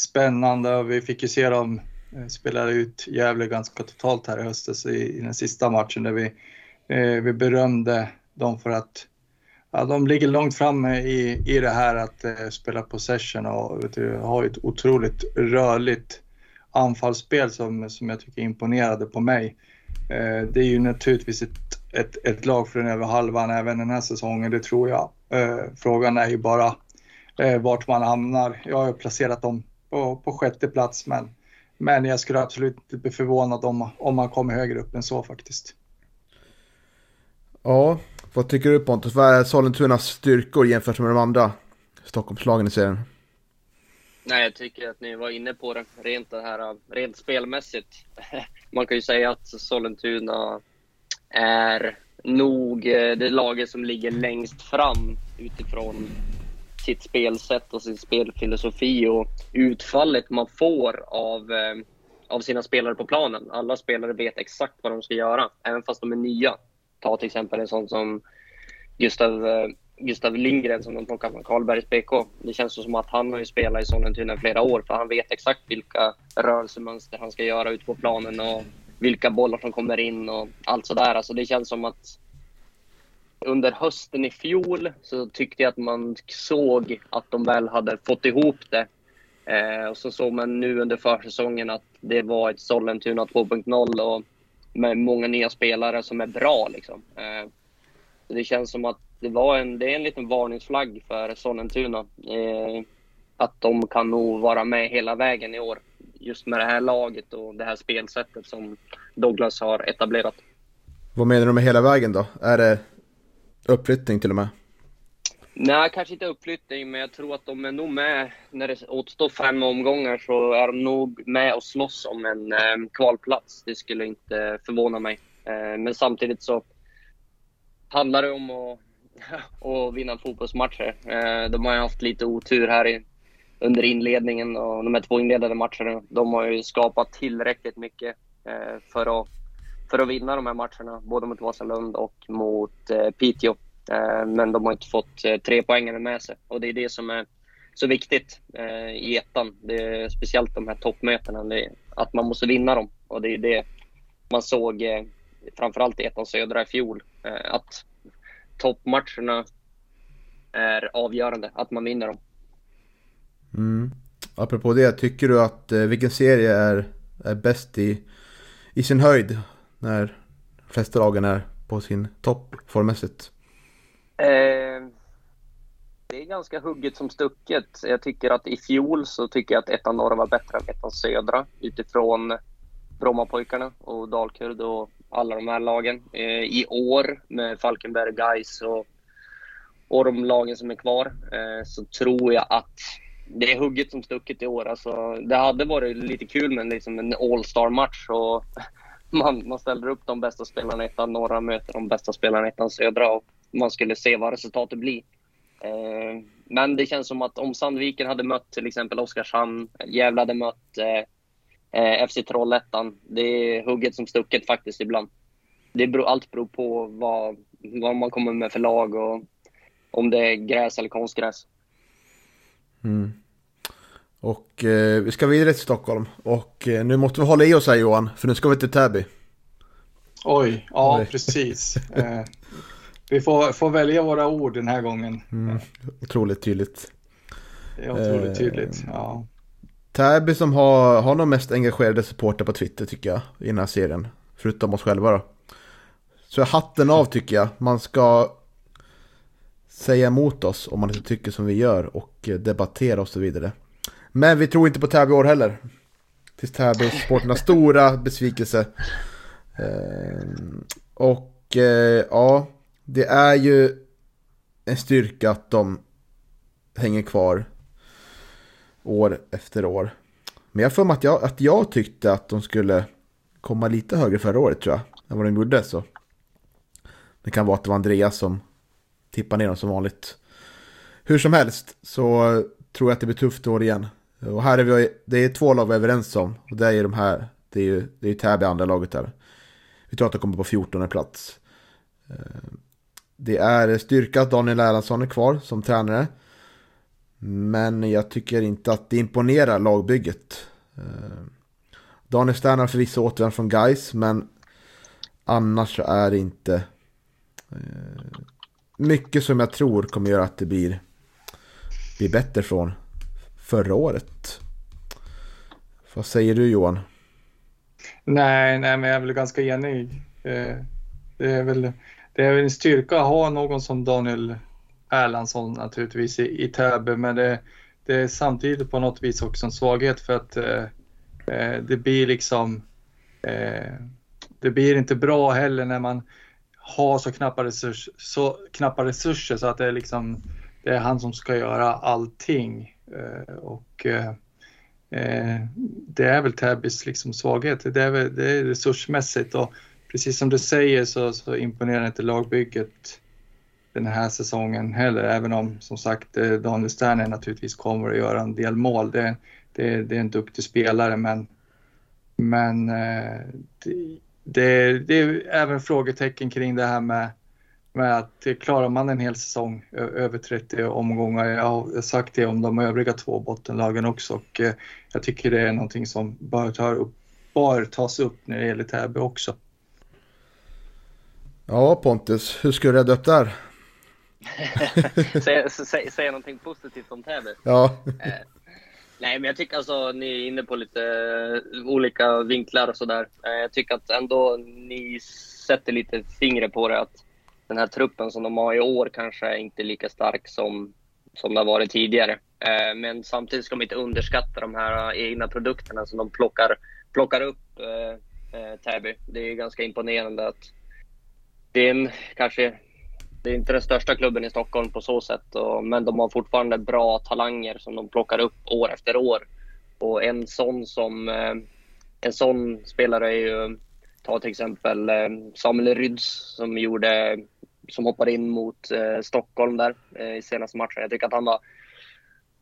spännande. och Vi fick ju se dem eh, spela ut Gävle ganska totalt här i höstas i, i den sista matchen där vi, eh, vi berömde dem för att ja, de ligger långt framme i, i det här att eh, spela possession och vet du, har ett otroligt rörligt anfallsspel som, som jag tycker imponerade på mig. Eh, det är ju naturligtvis ett, ett, ett lag för den över halvan även den här säsongen, det tror jag. Eh, frågan är ju bara eh, vart man hamnar. Jag har placerat dem på, på sjätte plats men, men jag skulle absolut inte bli förvånad om, om man kommer högre upp än så faktiskt. Ja, vad tycker du Pontus? Vad är Sollentunas styrkor jämfört med de andra Stockholmslagen i serien? Nej, jag tycker att ni var inne på det rent, det här, rent spelmässigt. Man kan ju säga att Sollentuna är nog eh, det laget som ligger längst fram utifrån sitt spelsätt och sin spelfilosofi och utfallet man får av, eh, av sina spelare på planen. Alla spelare vet exakt vad de ska göra, även fast de är nya. Ta till exempel en sån som Gustav, eh, Gustav Lindgren som de plockar från Karlbergs BK. Det känns som att han har ju spelat i Sollentuna i flera år för han vet exakt vilka rörelsemönster han ska göra ute på planen och vilka bollar som kommer in och allt sådär. Alltså det känns som att under hösten i fjol så tyckte jag att man såg att de väl hade fått ihop det. Eh, och så såg man nu under försäsongen att det var ett Sollentuna 2.0 och med många nya spelare som är bra. Liksom. Eh, det känns som att det, var en, det är en liten varningsflagg för Sollentuna. Eh, att de kan nog vara med hela vägen i år. Just med det här laget och det här spelsättet som Douglas har etablerat. Vad menar du med hela vägen då? Är det Uppflyttning till och med? Nej, kanske inte uppflyttning, men jag tror att de är nog med. När det återstår fem omgångar så är de nog med och slåss om en eh, kvalplats. Det skulle inte förvåna mig. Eh, men samtidigt så handlar det om att, att vinna fotbollsmatcher. Eh, de har ju haft lite otur här i, under inledningen och de här två inledande matcherna. De har ju skapat tillräckligt mycket eh, för att för att vinna de här matcherna, både mot Vasalund och mot eh, Piteå. Eh, men de har inte fått eh, tre poängen med sig och det är det som är så viktigt eh, i ettan. Det är speciellt de här toppmötena, det, att man måste vinna dem. Och det är det man såg eh, framförallt i ettan södra i fjol. Eh, att toppmatcherna är avgörande, att man vinner dem. Mm. Apropå det, tycker du att eh, vilken serie är, är bäst i, i sin höjd när de flesta lagen är på sin topp formmässigt? Eh, det är ganska hugget som stucket. Jag tycker att i fjol så tycker jag att ettan norra var bättre än ettan södra utifrån Brommapojkarna och Dalkurd och alla de här lagen. Eh, I år med Falkenberg, Gais och, och de lagen som är kvar eh, så tror jag att det är hugget som stucket i år. Alltså, det hade varit lite kul med liksom en All-star-match och man, man ställer upp de bästa spelarna i ettan norra möter de bästa spelarna i ettan södra och man skulle se vad resultatet blir. Eh, men det känns som att om Sandviken hade mött till exempel Oskarshamn, Gävle hade mött eh, eh FC Trollhättan. Det är hugget som stucket faktiskt ibland. Det beror, allt beror på vad, vad man kommer med för lag och om det är gräs eller konstgräs. Mm. Och eh, vi ska vidare till Stockholm. Och eh, nu måste vi hålla i oss här Johan, för nu ska vi till Täby. Oj, ja Oj. precis. eh, vi får, får välja våra ord den här gången. Mm, otroligt tydligt. Det är otroligt tydligt, ja. Täby som har, har de mest engagerade supporter på Twitter tycker jag i den här serien. Förutom oss själva då. Så hatten av tycker jag. Man ska säga emot oss om man inte tycker som vi gör och debattera och så vidare. Men vi tror inte på Täby år heller. Tills Täby sporternas stora besvikelse. Eh, och eh, ja, det är ju en styrka att de hänger kvar år efter år. Men jag får mig att jag, att jag tyckte att de skulle komma lite högre förra året tror jag. Än vad de gjorde så. Det kan vara att det var Andreas som tippar ner dem som vanligt. Hur som helst så tror jag att det blir tufft år igen. Eh, och här är vi, det är två lag vi är överens om. Och det är de här, det är ju, det är ju Täby andra laget där. Vi tror att de kommer på 14 plats. Eh, det är styrka att Daniel Erlandsson är kvar som tränare. Men jag tycker inte att det imponerar lagbygget. Eh, Daniel Stern har förvisso återvänt från Geis men annars så är det inte mycket som jag tror kommer göra att det blir, blir bättre från förra året. Vad säger du Johan? Nej, nej, men jag är väl ganska enig. Eh, det är väl, det är väl en styrka att ha någon som Daniel Erlandsson naturligtvis i, i Täby, men det, det, är samtidigt på något vis också en svaghet för att eh, eh det blir liksom eh, det blir inte bra heller när man har så knappa, resurs, så knappa resurser så att det är liksom det är han som ska göra allting. Eh, och eh, eh, det är väl Täbys liksom svaghet. Det är, väl, det är resursmässigt och precis som du säger så, så imponerar inte lagbygget den här säsongen heller, även om som sagt Daniel Sterner naturligtvis kommer att göra en del mål. Det, det, det är en duktig spelare men, men det, det, det är även frågetecken kring det här med med att klarar man en hel säsong över 30 omgångar. Jag har sagt det om de övriga två bottenlagen också och eh, jag tycker det är någonting som bör, ta upp, bör tas upp när det gäller Täby också. Ja Pontus, hur ska du rädda upp där? säga, säga, säga någonting positivt om Täby? Ja. Eh, nej, men jag tycker alltså ni är inne på lite eh, olika vinklar och sådär. jag tycker att ändå ni sätter lite fingret på det att den här truppen som de har i år kanske är inte lika stark som, som det har varit tidigare. Eh, men samtidigt ska man inte underskatta de här eh, egna produkterna som de plockar, plockar upp eh, eh Täby. Det är ganska imponerande att det är en, kanske det är inte den största klubben i Stockholm på så sätt, och, men de har fortfarande bra talanger som de plockar upp år efter år. Och en sån som eh, en sån spelare är ju, ta till exempel eh, Samuel Ryds som gjorde som hoppade in mot eh, Stockholm där eh, i senaste matchen. Jag tycker att han var,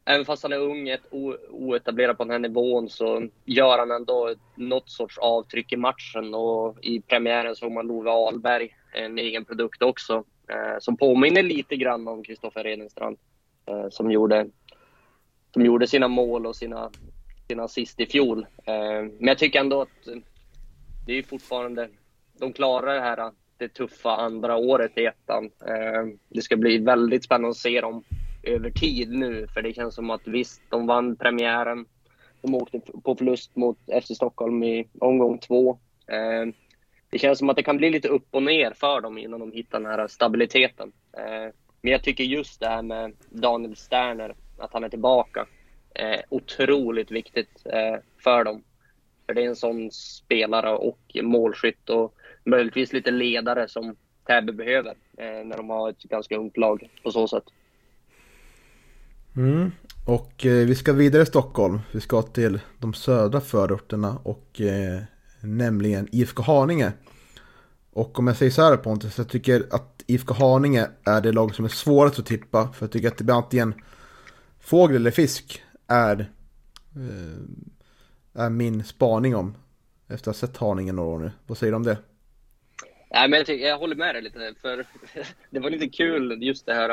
även fast han är ung, ett oetablerad på den här nivån, så gör han ändå något sorts avtryck i matchen. Och i premiären såg man Love Ahlberg, en egen produkt också, eh, som påminner lite grann om Kristoffer Redenstrand, eh, som gjorde som gjorde sina mål och sina, sina assist i fjol. Eh, men jag tycker ändå att det är fortfarande, de klarar det här det tuffa andra året i ettan. Eh, det ska bli väldigt spännande att se dem över tid nu, för det känns som att visst, de vann premiären. De åkte på förlust mot FC Stockholm i omgång två. Eh, det känns som att det kan bli lite upp och ner för dem innan de hittar den här stabiliteten. Eh, men jag tycker just det här med Daniel Sterner, att han är tillbaka, otroligt viktigt eh, för dem. För det är en sån spelare och målskytt och möjligtvis lite ledare som Täby behöver eh, när de har ett ganska ungt lag på så sätt. Mm. Och eh, vi ska vidare i Stockholm. Vi ska till de södra förorterna och eh, nämligen IFK Haninge. Och om jag säger så här Pontus, jag tycker att IFK Haninge är det lag som är svårast att tippa. För jag tycker att det blir antingen fågel eller fisk är, eh, är min spaning om. Efter att ha sett Haninge några år nu. Vad säger du om det? Nej, men jag, tycker, jag håller med dig lite. För det var lite kul just det här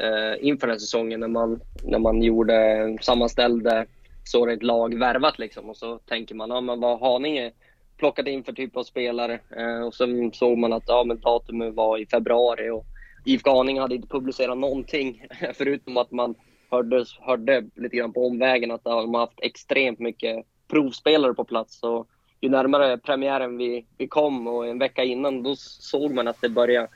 eh, inför den här säsongen när man, när man gjorde, sammanställde så ett lag värvat liksom. Och så tänker man, ja men vad Haninge plockat in för typ av spelare? Eh, och sen såg man att ja, men datumet var i februari och IFK Haninge hade inte publicerat någonting förutom att man hörde, hörde lite grann på omvägen att de har haft extremt mycket provspelare på plats. Så ju närmare premiären vi, vi kom och en vecka innan då såg man att det började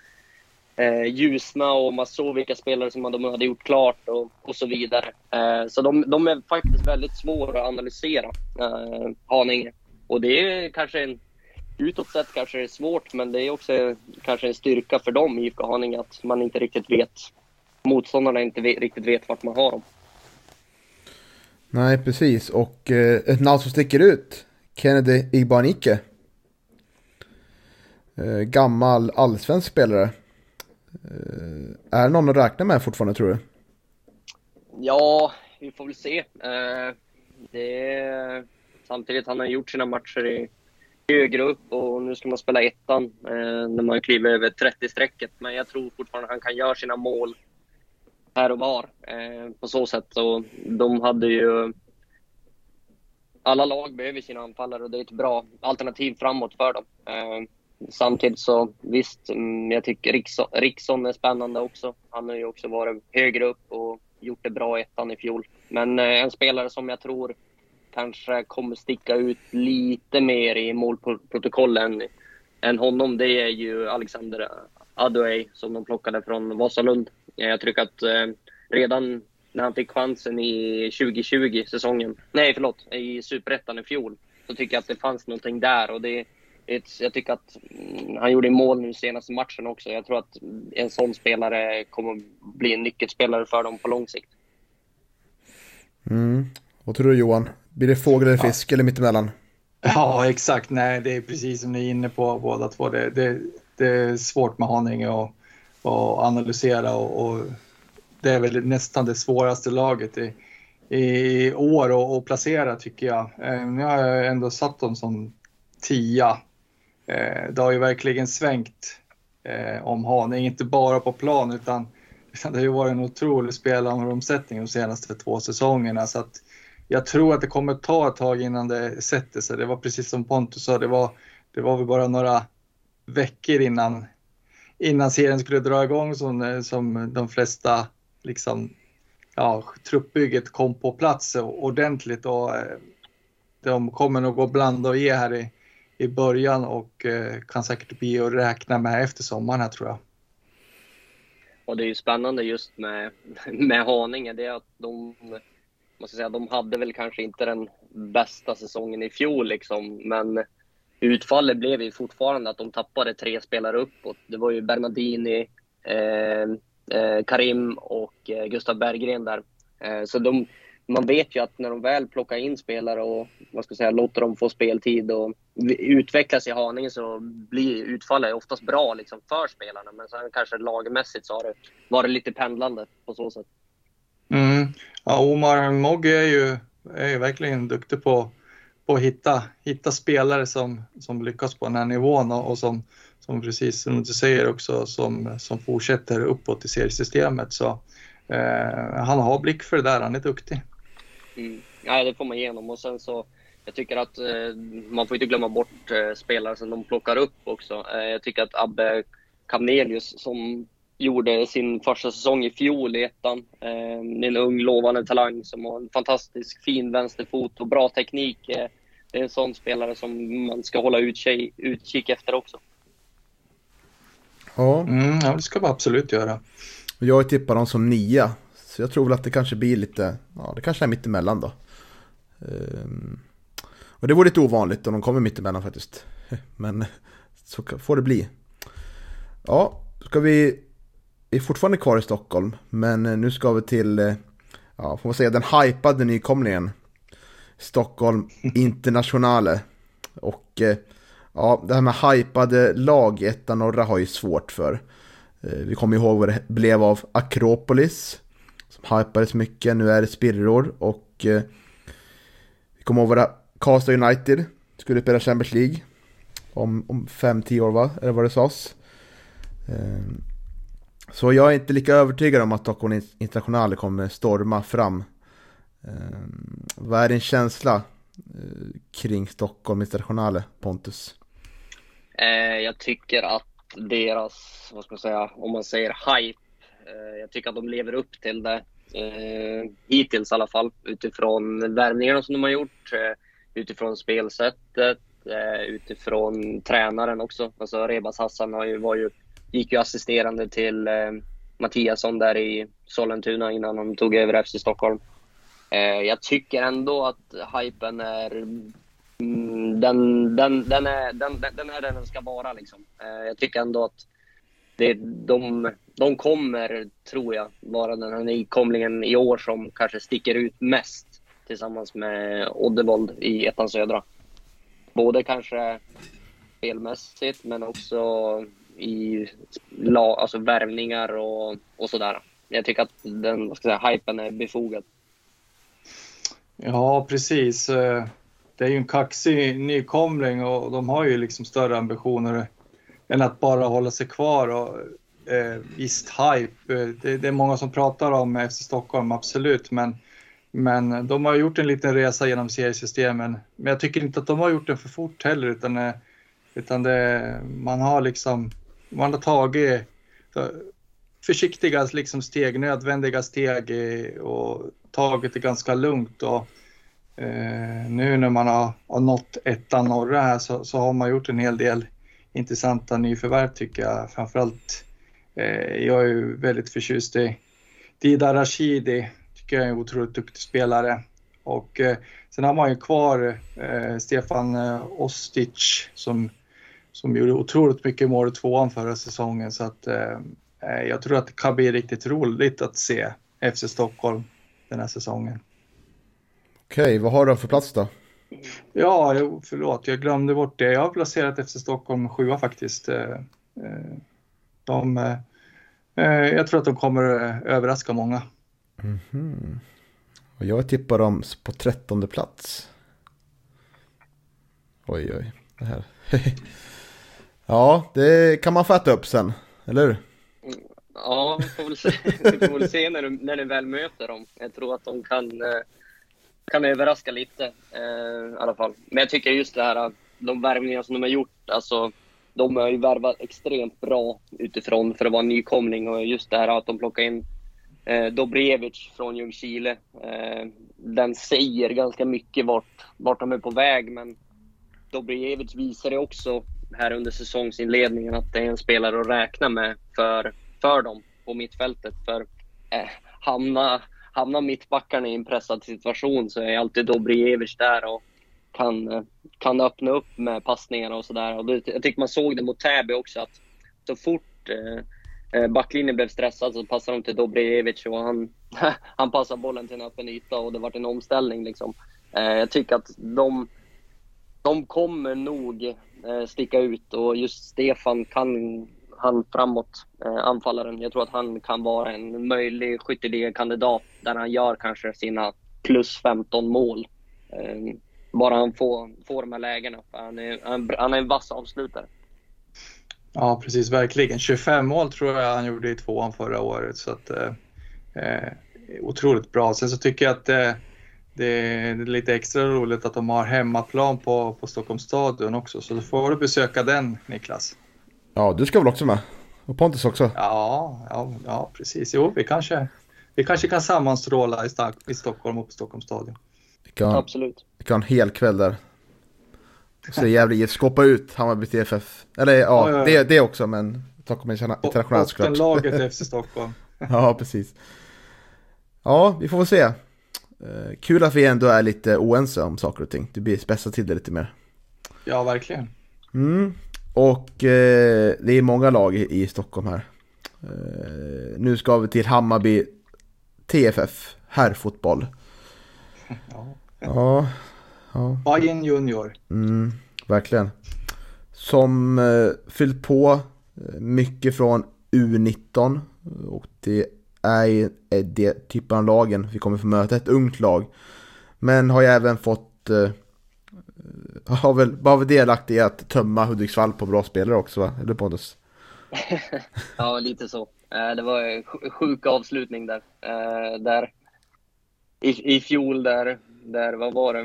eh, ljusna och man såg vilka spelare som de hade gjort klart och, och så vidare. Eh, så de, de, är faktiskt väldigt svåra att analysera, eh, Haninge. Och det är kanske en, utåt sett kanske det är svårt, men det är också kanske en styrka för dem, IFK Haninge, att man inte riktigt vet, motståndarna inte vet, riktigt vet vart man har dem. Nej, precis. Och eh, ett namn som sticker ut, Kennedy Ibanike. Eh, gammal allsvensk spelare. Eh, är det någon att räkna med fortfarande tror du? Ja, vi får väl se. Eh, det är, samtidigt han har gjort sina matcher i högre upp och nu ska man spela ettan eh, när man kliver över 30-strecket. Men jag tror fortfarande han kan göra sina mål här och var eh, på så sätt. Och de hade ju... Alla lag behöver sina anfallare och det är ett bra alternativ framåt för dem. Ehm, samtidigt så visst, mm, jag tycker Riksson, är spännande också. Han har ju också varit högre upp och gjort det bra i ettan i fjol. Men eh, en spelare som jag tror kanske kommer sticka ut lite mer i målprotokollen än honom, det är ju Alexander Adouay som de plockade från Vasalund. Jag tycker att eh, redan när han fick chansen i 2020-säsongen, nej förlåt, i Superettan i fjol, så tycker jag att det fanns någonting där och det jag tycker att mm, han gjorde mål nu senaste matchen också. Jag tror att en sån spelare kommer bli en nyckelspelare för dem på lång sikt. Mm. Vad tror du Johan? Blir det fågel eller fisk ja. eller mittemellan? Ja, exakt. Nej, det är precis som ni är inne på båda två. Det, det, det är svårt med Haninge att, att analysera och, och, det är väl nästan det svåraste laget i, i år att placera tycker jag. Eh, nu har jag ändå satt dem som tia Eh, det har ju verkligen svängt eh, om Haninge, inte bara på plan utan, utan det har ju varit en otrolig spelaromsättning de senaste två säsongerna. Så att jag tror att det kommer ta ett tag innan det sätter sig. Det var precis som Pontus sa, det var, det var väl bara några veckor innan, innan serien skulle dra igång som, eh, som de flesta liksom, ja, truppbygget kom på plats ordentligt. Och, eh, de kommer nog att blanda och ge här i, i början och eh, kan säkert bli att räkna med efter sommaren här tror jag. Och det är ju spännande just med, med Haninge, det är att de, man ska säga, de hade väl kanske inte den bästa säsongen i fjol liksom, men utfallet blev ju fortfarande att de tappade tre spelare uppåt. Det var ju Bernardini, eh, Eh, Karim och eh, Gustav Berggren där. Eh, så de, man vet ju att när de väl plockar in spelare och vad ska jag säga, låter dem få speltid och utvecklas i Haninge så blir utfallet oftast bra liksom för spelarna. Men sen kanske lagmässigt så har det varit lite pendlande på så sätt. Mm. Ja, Omar Mogge är ju, är ju verkligen duktig på, på att hitta, hitta spelare som, som lyckas på den här nivån och, och som, som precis som du säger också som, som fortsätter uppåt i seriesystemet. Så, eh, han har blick för det där, han är duktig. Mm. Ja, det får man igenom. Och sen så, jag tycker att eh, man får inte glömma bort eh, spelare som de plockar upp också. Eh, jag tycker att Abbe Kamnelius som gjorde sin första säsong i fjol i ettan. Eh, en ung lovande talang som har en fantastisk fin vänsterfot och bra teknik. Eh, det är en sån spelare som man ska hålla utkik, utkik efter också. Ja. Mm, ja, det ska vi absolut göra. Jag tippar dem som nia. Så jag tror väl att det kanske blir lite, ja det kanske är mittemellan då. Ehm, och det vore lite ovanligt om de kommer mittemellan faktiskt. Men så får det bli. Ja, ska vi... Vi är fortfarande kvar i Stockholm, men nu ska vi till, eh, ja, får man säga, den hypade nykomlingen. Stockholm Internationale. Och eh, ja, det här med hypade lag i ettan norra har ju svårt för. Eh, vi kommer ihåg vad det blev av Akropolis. Som hypades mycket, nu är det spirror och eh, vi kommer ihåg vad det Karlstad United skulle spela Champions League. Om, om fem, tio år va? Eller vad det sades. Ehm, så jag är inte lika övertygad om att Stockholm International kommer storma fram. Ehm, vad är din känsla eh, kring Stockholm Internationale, Pontus? Eh, jag tycker att deras, vad ska man säga, om man säger hype, eh, jag tycker att de lever upp till det. Eh, hittills i alla fall, utifrån värvningarna som de har gjort, utifrån spelsättet, utifrån tränaren också. Alltså Rebas Hassan har ju, var ju gick ju assisterande till eh, Mattiasson där i Sollentuna innan han tog över FC Stockholm. Eh, jag tycker ändå att hypen är mm, den, den, den, är, den, den är den den ska vara. Liksom. Eh, jag tycker ändå att det, de, de kommer, tror jag, vara den här nykomlingen i år som kanske sticker ut mest tillsammans med Oddevold i ettan södra. Både kanske spelmässigt men också i la, alltså värvningar och, och sådär. Jag tycker att den vad ska jag säga, hypen är befogad. Ja, precis. Eh, det är ju en kaxig nykomling och de har ju liksom större ambitioner än att bara hålla sig kvar. Och, eh, visst, hype. Eh, det, det, är många som pratar om FC Stockholm, absolut, men, men de har gjort en liten resa genom seriesystemen. Men jag tycker inte att de har gjort den för fort heller, utan, eh, utan det, man har liksom man har tagit eh, försiktiga liksom steg, nödvändiga steg och tagit det ganska lugnt. Och, eh, nu när man har, har nått ettan norra här så, så, har man gjort en hel del intressanta nyförvärv tycker jag. Framförallt, eh, jag är ju väldigt förtjust i Dida Rashidi, tycker jag är en otroligt duktig spelare. Och eh, sen har man ju kvar eh, Stefan eh, Ostic som som gjorde otroligt mycket mål i tvåan förra säsongen. Så att, eh, eh jag tror att det kan bli riktigt roligt att se FC Stockholm den här säsongen. Okej, vad har du för plats då? Ja, förlåt, jag glömde bort det. Jag har placerat FC Stockholm sjua faktiskt. Eh, eh, de, jag tror att de kommer överraska många. Mm -hmm. Och jag tippar dem på trettonde plats. Oj, oj, det här. Ja, det kan man få äta upp sen, eller hur? Ja, vi får väl se, vi får väl se när, du, när du väl möter dem. Jag tror att de kan, eh, kan överraska lite eh, i alla fall. Men jag tycker just det här, eh, de värvningar som de har gjort, alltså de har ju värvat extremt bra utifrån för att vara en nykomling och just det här att de plockar in eh, Dobrevic från Ljungskile. Eh, den säger ganska mycket vart, vart de är på väg men Dobrevic visade också här under säsongsinledningen att det är en spelare att räkna med för, för dem på mittfältet. För eh, hamna, Hamnar mittbackarna i en pressad situation så är alltid Dobrievic där och kan, kan öppna upp med passningarna och sådär. Jag tycker man såg det mot Täby också att så fort eh, eh backlinjen blev stressad så passade de till Dobrievic och han, han passade bollen till en öppen yta och det var en omställning. Liksom. Eh, jag tycker att de, de kommer nog Eh, sticka ut och just Stefan kan han framåt, eh, anfallaren. Jag tror att han kan vara en möjlig kandidat där han gör kanske sina plus 15 mål. Eh, bara han får, får de här lägena. Han är, han, han är en vass avslutare. Ja, precis. Verkligen. 25 mål tror jag han gjorde i tvåan förra året. Så att, eh, eh otroligt bra. Sen så tycker jag att eh, det är lite extra roligt att de har hemmaplan på, på Stockholms stadion också. Så då får du besöka den Niklas. Ja, du ska väl också med? Och Pontus också? Ja, ja, ja precis. Jo, vi kanske, vi kanske kan sammanstråla i, i Stockholm och på Stockholms stadion. Vi kan, Absolut. Vi kan ha en hel kväll där. Så jävligt IF skåpa ut Hammarby TFF. Eller ja, ja, ja. Det, det också men Stockholm är internationellt såklart. Bottenlaget FC Stockholm. ja, precis. Ja, vi får väl se. Uh, kul att vi ändå är lite oense om saker och ting. Det blir spetsar till det lite mer. Ja, verkligen. Mm. Och uh, det är många lag i, i Stockholm här. Uh, nu ska vi till Hammarby TFF, herrfotboll. Ja. ja. ja. Bayern Junior. Mm, verkligen. Som uh, fyllt på mycket från U19 och det är det typen av lagen vi kommer få möta, ett ungt lag. Men har ju även fått, eh, har väl varit delaktig i att tömma Hudiksvall på bra spelare också va? Eller Pontus? ja, lite så. Eh, det var en sjuk avslutning där. Eh, där i, I fjol där, där, vad var det?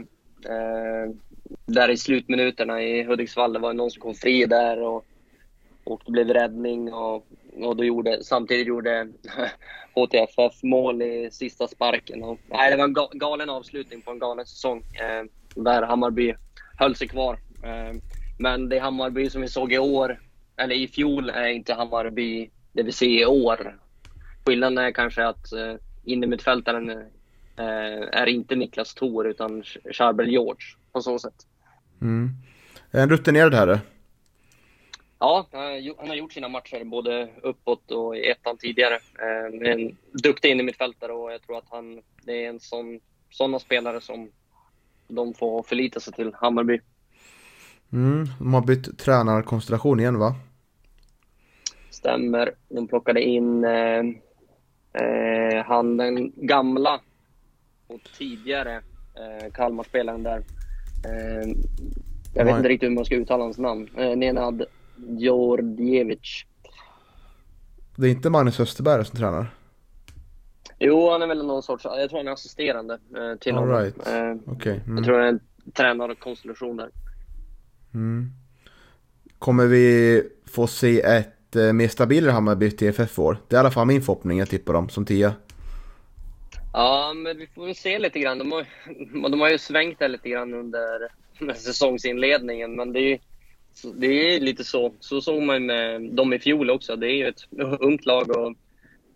Eh, där i slutminuterna i Hudiksvall, det var någon som kom fri där och, och det blev räddning och och då gjorde, samtidigt gjorde HTFF mål i sista sparken. Och, nej, det var en galen avslutning på en galen säsong där Hammarby höll sig kvar. Eh, men det Hammarby som vi såg i år, eller i fjol, är inte Hammarby det vi ser i år. Skillnaden är kanske att eh, innermittfältaren eh, är inte Niklas Thor utan Charbel George på så sätt. Mm. En rutinerad herre. Ja, han har gjort sina matcher både uppåt och i ettan tidigare. En duktig innermittfältare och jag tror att han det är en sån, såna spelare som de får förlita sig till, Hammarby. Mm, de har bytt tränarkonstellation igen va? Stämmer. De plockade in eh, eh, han den gamla och tidigare eh, Kalmarspelaren där. Eh, jag vet inte riktigt hur man ska uttala hans namn. Eh, Nenad Georgievic. Det är inte Magnus Österberg som tränar? Jo, han är väl någon sorts, jag tror han är assisterande eh, till All honom. Right. Eh, okay. mm. Jag tror det är en tränarkonstellation där. Mm. Kommer vi få se ett eh, mer stabilare Hammarby TFF år? Det är i alla fall min förhoppning, jag tippar dem som tia. Ja, men vi får väl se lite grann. De har, de har ju svängt där lite grann under säsongsinledningen, men det är ju det är lite så. Så såg man med dem i fjol också. Det är ju ett ungt lag och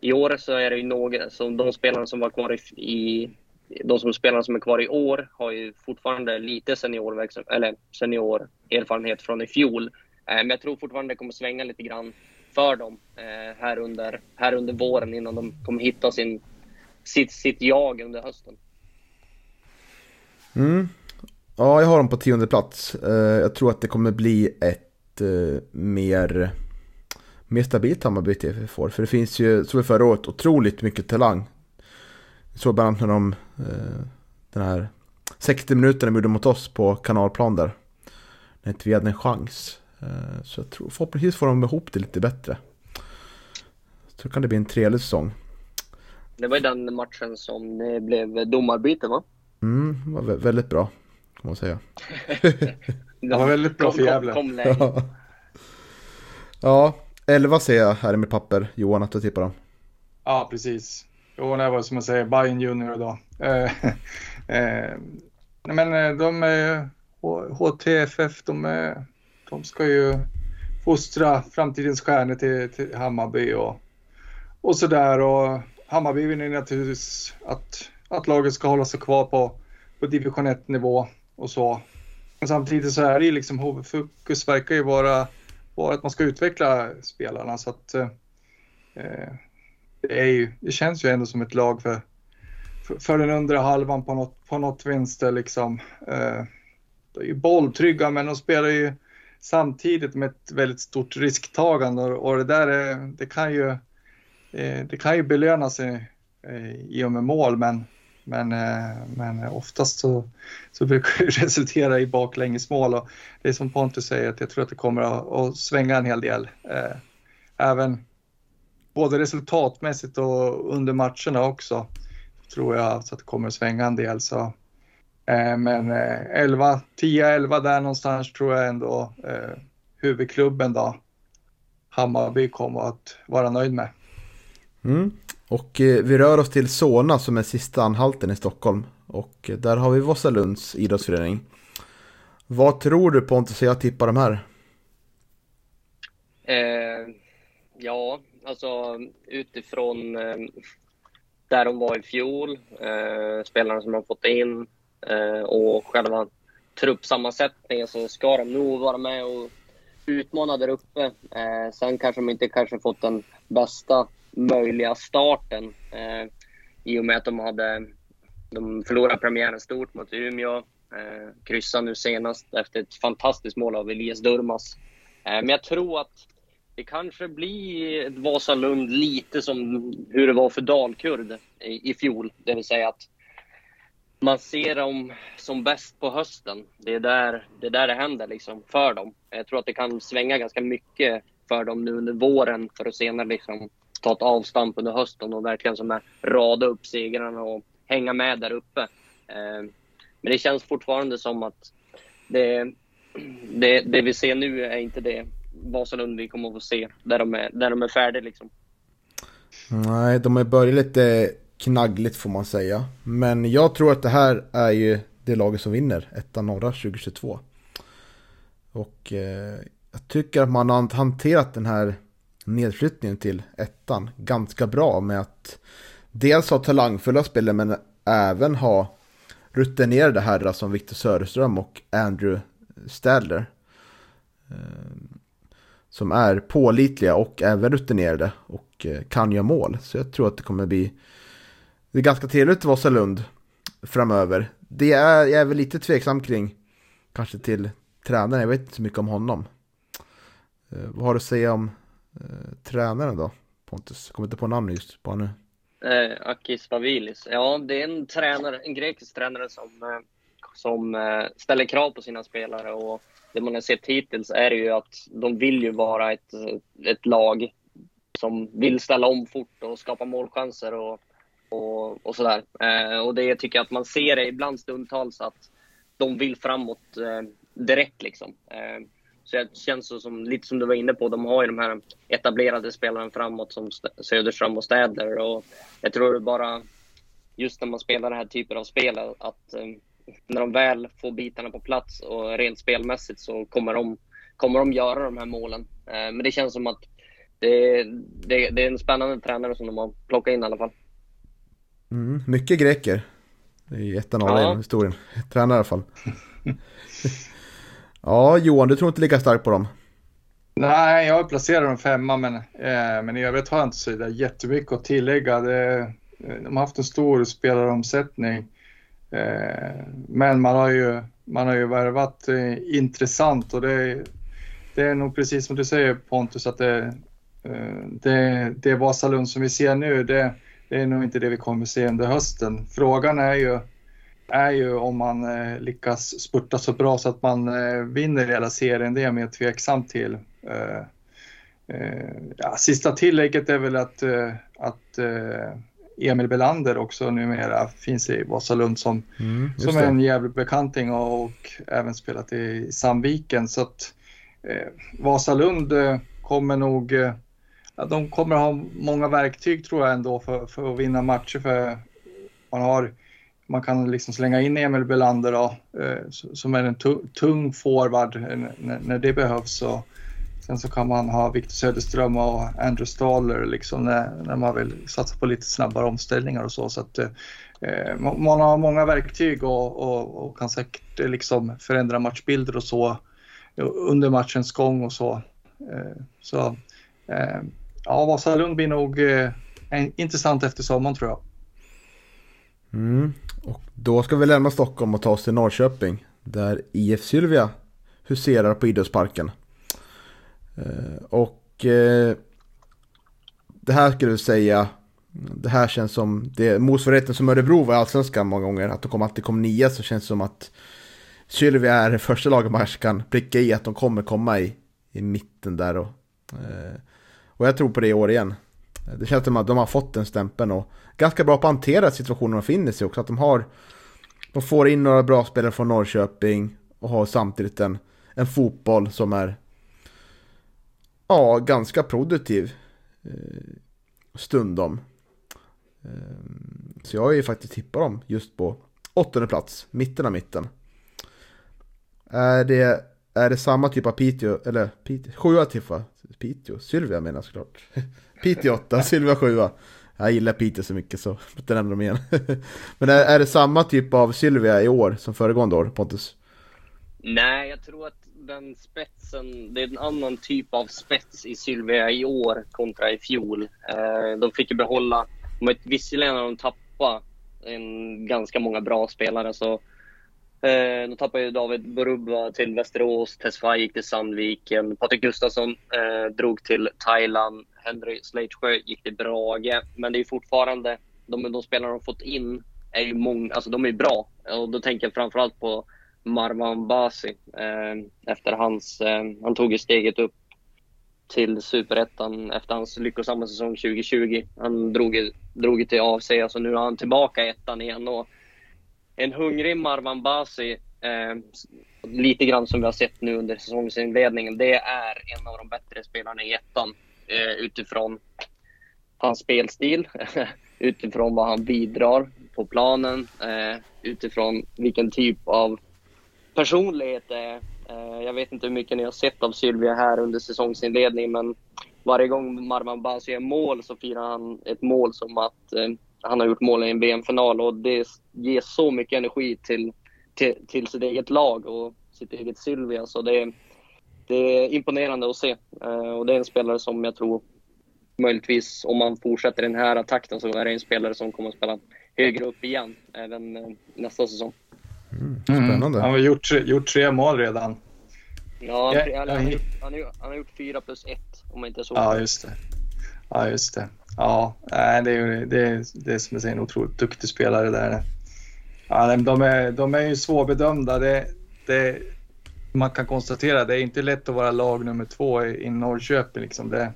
i år så är det ju några, så de spelarna som var kvar i, i de som spelarna som är kvar i år har ju fortfarande lite senior, eller senior erfarenhet från i fjol. Eh, men jag tror fortfarande det kommer svänga lite grann för dem eh, här, under, här under våren innan de kommer hitta sin, sitt, sitt jag under hösten. Mm. Ja, jag har dem på tionde plats. Eh, jag tror att det kommer bli ett eh, mer, mer stabilt Hammarby TFF får. För det finns ju, som vi förra året, otroligt mycket talang. Såg bland annat när de, eh, den här 60 minuterna de gjorde mot oss på kanalplan där. När inte vi hade en chans. Så jag tror förhoppningsvis får de ihop det lite bättre. Så kan det bli en trevlig säsong. Det var ju den matchen som det blev domarbyte va? Mm, det var väldigt bra kan man säga. det var väldigt bra för Gävle. Kom ja, 11 ser jag här i mitt papper. Johan, att du tippar dem. Ja, precis. Jo, det var som jag säger, Bayern Junior idag. Nej eh, eh, men eh, de är HTFF, de, är, de ska ju fostra framtidens stjärnor till, till Hammarby och, och sådär. Och Hammarby vill naturligtvis att, att laget ska hålla sig kvar på, på division 1 nivå och så. Men samtidigt så är det ju liksom huvudfokus verkar ju vara, bara att man ska utveckla spelarna så att eh, eh, det, är ju, det känns ju ändå som ett lag för, för, för den undre halvan på något, på något vänster liksom. Eh, de är ju bolltrygga men de spelar ju samtidigt med ett väldigt stort risktagande och, och det där är, det kan ju eh, det kan ju belöna sig eh, i och med mål men men, eh, men oftast så, så brukar det resultera i baklängesmål och det är som Pontus säger att jag tror att det kommer att, att svänga en hel del. Eh, även både resultatmässigt och under matcherna också tror jag att det kommer att svänga en del. Så eh, men 11, 10-11 där någonstans tror jag ändå huvudklubben då, Hammarby kommer att vara nöjd med. Mm. Och eh, vi rör oss till Solna som är sista anhalten i Stockholm. Och eh, där har vi Vossalunds idrottsförening. Vad tror du Pontus jag tippar de här? Eh, ja, alltså utifrån eh, där de var i fjol, eh, spelarna som de har fått in eh, och själva truppsammansättningen så ska de nog vara med och utmana där uppe. Eh, sen kanske de inte kanske fått den bästa möjliga starten eh, i och med att de hade de förlorade premiären stort mot Umeå. Eh, kryssade nu senast efter ett fantastiskt mål av Elias Durmas. Eh, men jag tror att det kanske blir ett Vasalund lite som hur det var för Dalkurd i, i fjol. Det vill säga att man ser dem som bäst på hösten. Det är där det, är där det händer liksom för dem. Jag tror att det kan svänga ganska mycket för dem nu under våren för att senare liksom ta ett avstamp under hösten och verkligen som är rada upp segrarna och hänga med där uppe. Eh, men det känns fortfarande som att det, det, det vi ser nu är inte det Vasalund vi kommer att få se där de är, där de är färdiga liksom. Nej, de har börjat lite knaggligt får man säga. Men jag tror att det här är ju det laget som vinner ettan norra 2022. Och eh, jag tycker att man har hanterat den här nedflyttningen till ettan ganska bra med att dels ha talangfulla spelare men även ha rutinerade herrar som Victor Söderström och Andrew Stadler. Eh, som är pålitliga och även rutinerade och eh, kan göra mål. Så jag tror att det kommer bli det är ganska trevligt att vara Lund framöver. Det är jag är väl lite tveksam kring kanske till tränaren. Jag vet inte så mycket om honom. Eh, vad har du att säga om eh, tränaren då? Pontus, jag kommer inte på namnet just på nu. Eh, Akis Vavilis. Ja, det är en tränare, en grekisk tränare som, eh, som eh, ställer krav på sina spelare och det man har sett hittills är ju att de vill ju vara ett, ett lag som vill ställa om fort och skapa målchanser och, och, och sådär. Eh, och det tycker jag att man ser det ibland stundtals att de vill framåt eh, direkt liksom. Eh, så det känns så som, lite som du var inne på, de har ju de här etablerade spelarna framåt som Söderström och Städler och jag tror bara just när man spelar den här typen av spel att eh, när de väl får bitarna på plats och rent spelmässigt så kommer de, kommer de göra de här målen. Eh, men det känns som att det, det, det, är en spännande tränare som de har plockat in i alla fall. Mm, mycket greker i ettan av ja. historien. Tränare i alla fall. ja, Johan, du tror inte lika starkt på dem? Nej, jag har placerat dem femma, men, eh, men i övrigt har jag inte så jättemycket att tillägga. Det, eh, de har haft en stor spelaromsättning. Eh, men man har ju, man har ju värvat eh, intressant och det, det är nog precis som du säger Pontus att det, eh, det, det Vasalund som vi ser nu det, det är nog inte det vi kommer se under hösten. Frågan är ju, är ju om man lyckas spurta så bra så att man vinner hela serien. Det är jag mer tveksam till. Ja, sista tillägget är väl att, att Emil Belander också numera finns i Vasalund som, mm, som är en jävligt bekanting och, och, även spelat i Sandviken. Så att eh, Vasalund eh, kommer nog, eh, de kommer ha många verktyg tror jag ändå för, för att vinna matcher. För man, har, man kan liksom slänga in Emil Belander då, eh, som är en tung forward eh, när, det behövs. Och, Sen så kan man ha Victor Söderström och Andrew Staller liksom när, när man vill satsa på lite snabbare omställningar och så. så att, eh, eh man har många verktyg och, och, och, kan säkert eh, liksom förändra matchbilder och så under matchens gång och så. Eh, så eh, ja, Vasalund blir nog eh, intressant efter sommaren tror jag. Mm. Och då ska vi lämna Stockholm och ta oss till Norrköping där IF Sylvia huserar på idrottsparken. Eh, och eh, det här skulle jag säga, det här känns som, det motsvarigheten som Örebro var i Allsvenskan många gånger, att de kom, alltid kom nia så känns det som att Sylvia är det första laget man kan pricka i att de kommer komma i, i mitten där och, eh, och jag tror på det i år igen. Det känns som att de har fått den stämpeln och ganska bra på att hantera situationen de finner sig också, att de har de får in några bra spelare från Norrköping och har samtidigt en, en fotboll som är ja, ganska produktiv eh, stundom. Eh, så jag är ju faktiskt tippat dem just på åttonde plats, mitten av mitten. Är det, är det samma typ av Piteå, eller Piteå, sjua tippa, Piteå, Sylvia menar jag såklart. Piteå 8, Sylvia 7. Jag gillar Piteå så mycket så jag inte nämna dem igen. Men är, är det samma typ av Sylvia i år som föregående år, Pontus? Nej, jag tror att den spetsen, det är en annan typ av spets i Sylvia i år kontra i fjol. Eh, de fick ju behålla, visserligen har de tappat en, ganska många bra spelare så Eh, de tappade ju David Borubba till Västerås, Tesfaye gick till Sandviken, Patrik Gustafsson eh, drog till Thailand, Henry Sleitsjö gick till Brage. Men det är fortfarande, de, de spelare de fått in är ju många, alltså de är bra. Och då tänker jag framförallt på Marwan Basi. Eh, efter hans, eh, han tog ju steget upp till Superettan efter hans lyckosamma säsong 2020. Han drog, drog till AFC, alltså nu är han tillbaka i ettan igen. Och en hungrig Marwan Basi, eh, lite grann som vi har sett nu under säsongsinledningen, det är en av de bättre spelarna i ettan eh, utifrån hans spelstil, utifrån vad han bidrar på planen, eh, utifrån vilken typ av personlighet det är. Eh, jag vet inte hur mycket ni har sett av Sylvia här under säsongsinledningen, men varje gång Marwan Basi gör mål så firar han ett mål som att eh, han har gjort mål i en VM-final och det ger så mycket energi till, till, till sitt eget lag och sitt eget Sylvia. Så det, det är imponerande att se. Uh, och det är en spelare som jag tror möjligtvis, om man fortsätter den här takten, så är det en spelare som kommer att spela högre upp igen även uh, nästa säsong. Mm, spännande. Mm. Han har gjort, gjort tre mål redan. Ja, han, han, han, han, han har gjort fyra plus ett om jag inte så. Ja, just det. Ja, just det. Ja, det är ju det, är, det är som jag säger en otroligt duktig spelare där. Ja, de, är, de är ju svårbedömda. Det, det, man kan konstatera att det är inte lätt att vara lag nummer två i, i Norrköping. Liksom det,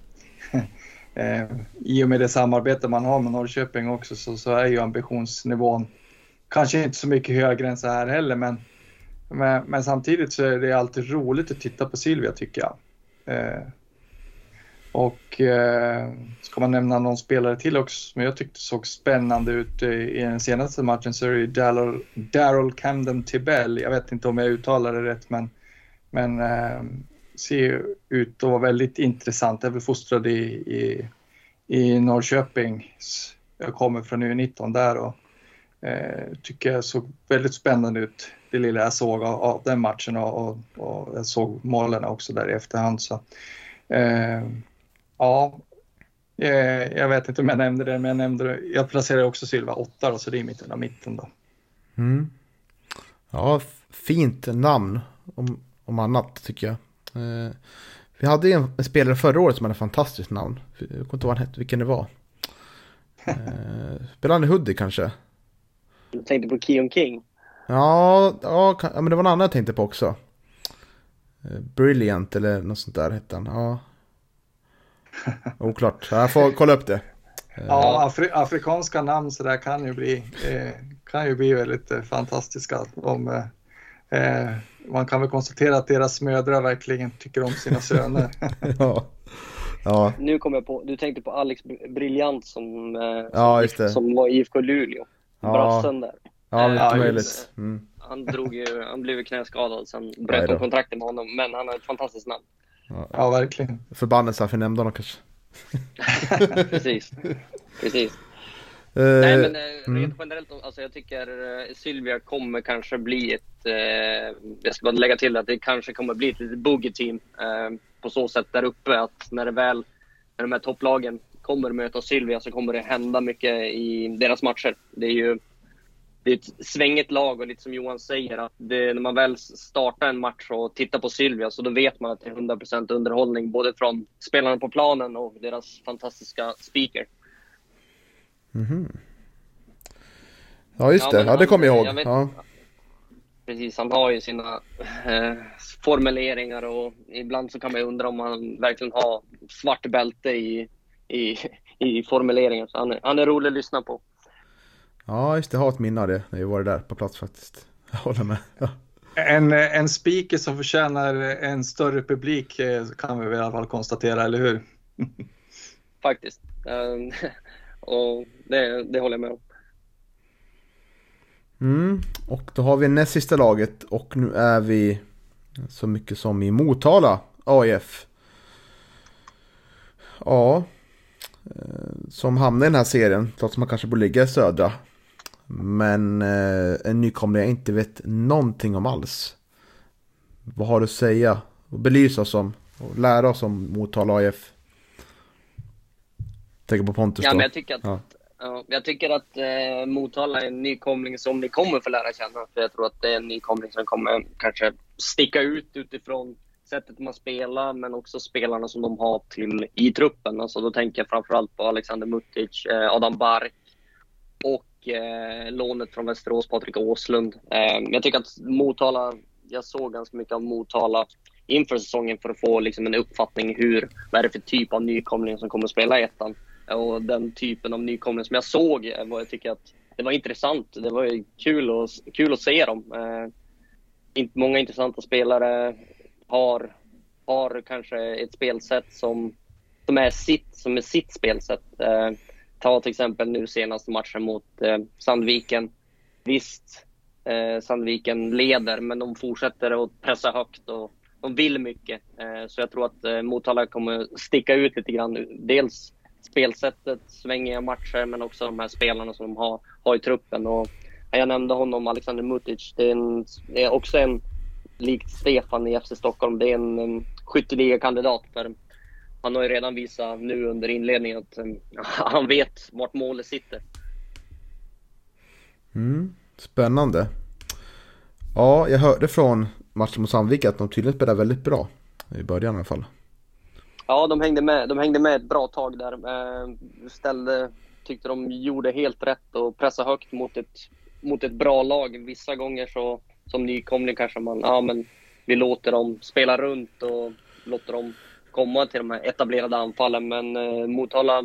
eh, I och med det samarbete man har med Norrköping också så, så är ju ambitionsnivån kanske inte så mycket högre än så här heller. Men, men, men samtidigt så är det alltid roligt att titta på Silvia tycker jag. Eh, och eh, ska man nämna någon spelare till också som jag tyckte såg spännande ut i den senaste matchen så är det Daryl, Daryl Camden Tibell. Jag vet inte om jag uttalar det rätt men, men eh, ser ut att vara väldigt intressant. Jag är fostrad i, i, i Norrköping. Jag kommer från U19 där och eh, tycker jag såg väldigt spännande ut det lilla jag såg av, av den matchen och, och, och, jag såg målen också där i efterhand. Så, eh, Ja, eh, jag vet inte om jag nämnde det, men jag nämnde det. Jag placerar också Silva 8 då, så det är mitten av mitten då. Mm. Ja, fint namn om, om annat tycker jag. Eh, vi hade en, en, spelare förra året som hade ett fantastiskt namn. Jag kommer inte ihåg vilken det var. eh, spelade han i Hoodie kanske? Du tänkte på Keon King? Ja, ja, men det var en annan jag tänkte på också. Eh, Brilliant eller något sånt där hette han. Ja, Oklart, jag får kolla upp det. Ja, afri afrikanska namn så där kan ju bli, eh, kan ju bli väldigt eh, fantastiska. Om, eh, eh, man kan väl konstatera att deras mödrar verkligen tycker om sina söner. ja. ja. Nu kommer jag på, du tänkte på Alex Briljant som, eh, ja, just det. som var IFK Luleå. Ja. Brassen där. Ja, mycket ja, möjligt. Mm. Han, drog ju, han blev knäskadad, sen bröt de kontraktet med honom. Men han har ett fantastiskt namn. Ja, ja verkligen. Förbannelse för nämnde honom kanske. Precis. Precis. Uh, Nej men mm. rent generellt, alltså jag tycker uh, Sylvia kommer kanske bli ett, uh, jag ska bara lägga till att det kanske kommer bli ett litet boogie-team på så sätt där uppe att när det väl, när de här topplagen kommer möta Sylvia så kommer det hända mycket i deras matcher. Det är ju det är ett svängigt lag och lite som Johan säger, att det, när man väl startar en match och tittar på Sylvia så då vet man att det är 100% underhållning både från spelarna på planen och deras fantastiska speaker. Mm -hmm. Ja just det, ja, ja det kommer jag ihåg. Jag vet, ja. Precis, han har ju sina eh, formuleringar och ibland så kan man ju undra om han verkligen har svart bälte i, i, i formuleringen. Så han är, han är rolig att lyssna på. Ja, just det. Jag har ett minne av det när vi var där på plats faktiskt. Jag håller med. Ja. En, en speaker som förtjänar en större publik eh, kan vi väl i alla fall konstatera, eller hur? Faktiskt. Ehm, och det, det håller jag med om. Mm, och då har vi näst sista laget och nu är vi så mycket som i Motala AIF. Ja, eh, som hamnar i den här serien trots att man kanske borde ligga i södra. Men eh, en nykomling jag inte vet någonting om alls. Vad har du att säga och belysa oss om och lära oss om Motala AIF? Tänker på Pontus Ja, då. men jag tycker att, Ja. ja. jag tycker att eh, Motala är en nykomling som ni kommer få lära känna. För jag tror att det är en nykomling som kommer kanske sticka ut utifrån sättet man spelar, men också spelarna som de har till i truppen. Alltså, då tänker jag framförallt på Alexander Mutic, eh, Adam Bark och eh, lånet från Västerås, Patrik Åslund. Eh, jag tycker att Motala, jag såg ganska mycket av Motala inför säsongen för att få liksom, en uppfattning hur, vad är det för typ av nykomling som kommer att spela i ettan. Och den typen av nykomling som jag såg vad jag tycker att det var intressant. Det var kul, att, kul att se dem. Eh, inte många intressanta spelare har, har kanske ett spelsätt som, som, är, sitt, som är sitt spelsätt. Eh, ta till exempel nu senaste matchen mot eh, Sandviken. Visst, eh, Sandviken leder, men de fortsätter att pressa högt och de vill mycket. Eh, så jag tror att eh, Motala kommer sticka ut lite grann. Dels spelsättet, svängiga matcher, men också de här spelarna som de har, har i truppen. Och jag nämnde honom, Alexander Mutic. Det är, en, det är också en, likt Stefan i FC Stockholm, det är en, en skytteligakandidat. För han har ju redan visat nu under inledningen att eh, han vet vart målet sitter. Mm, spännande. Ja, jag hörde från matchen mot Sandvik att de tydligen spelade väldigt bra. I början i alla fall. Ja, de hängde med, de hängde med ett bra tag där. Eh, ställde, tyckte de gjorde helt rätt och pressade högt mot ett, mot ett bra lag. Vissa gånger så som nykomling kanske man, ja men vi låter dem spela runt och låter dem komma till de här etablerade anfallen. Men eh, Motala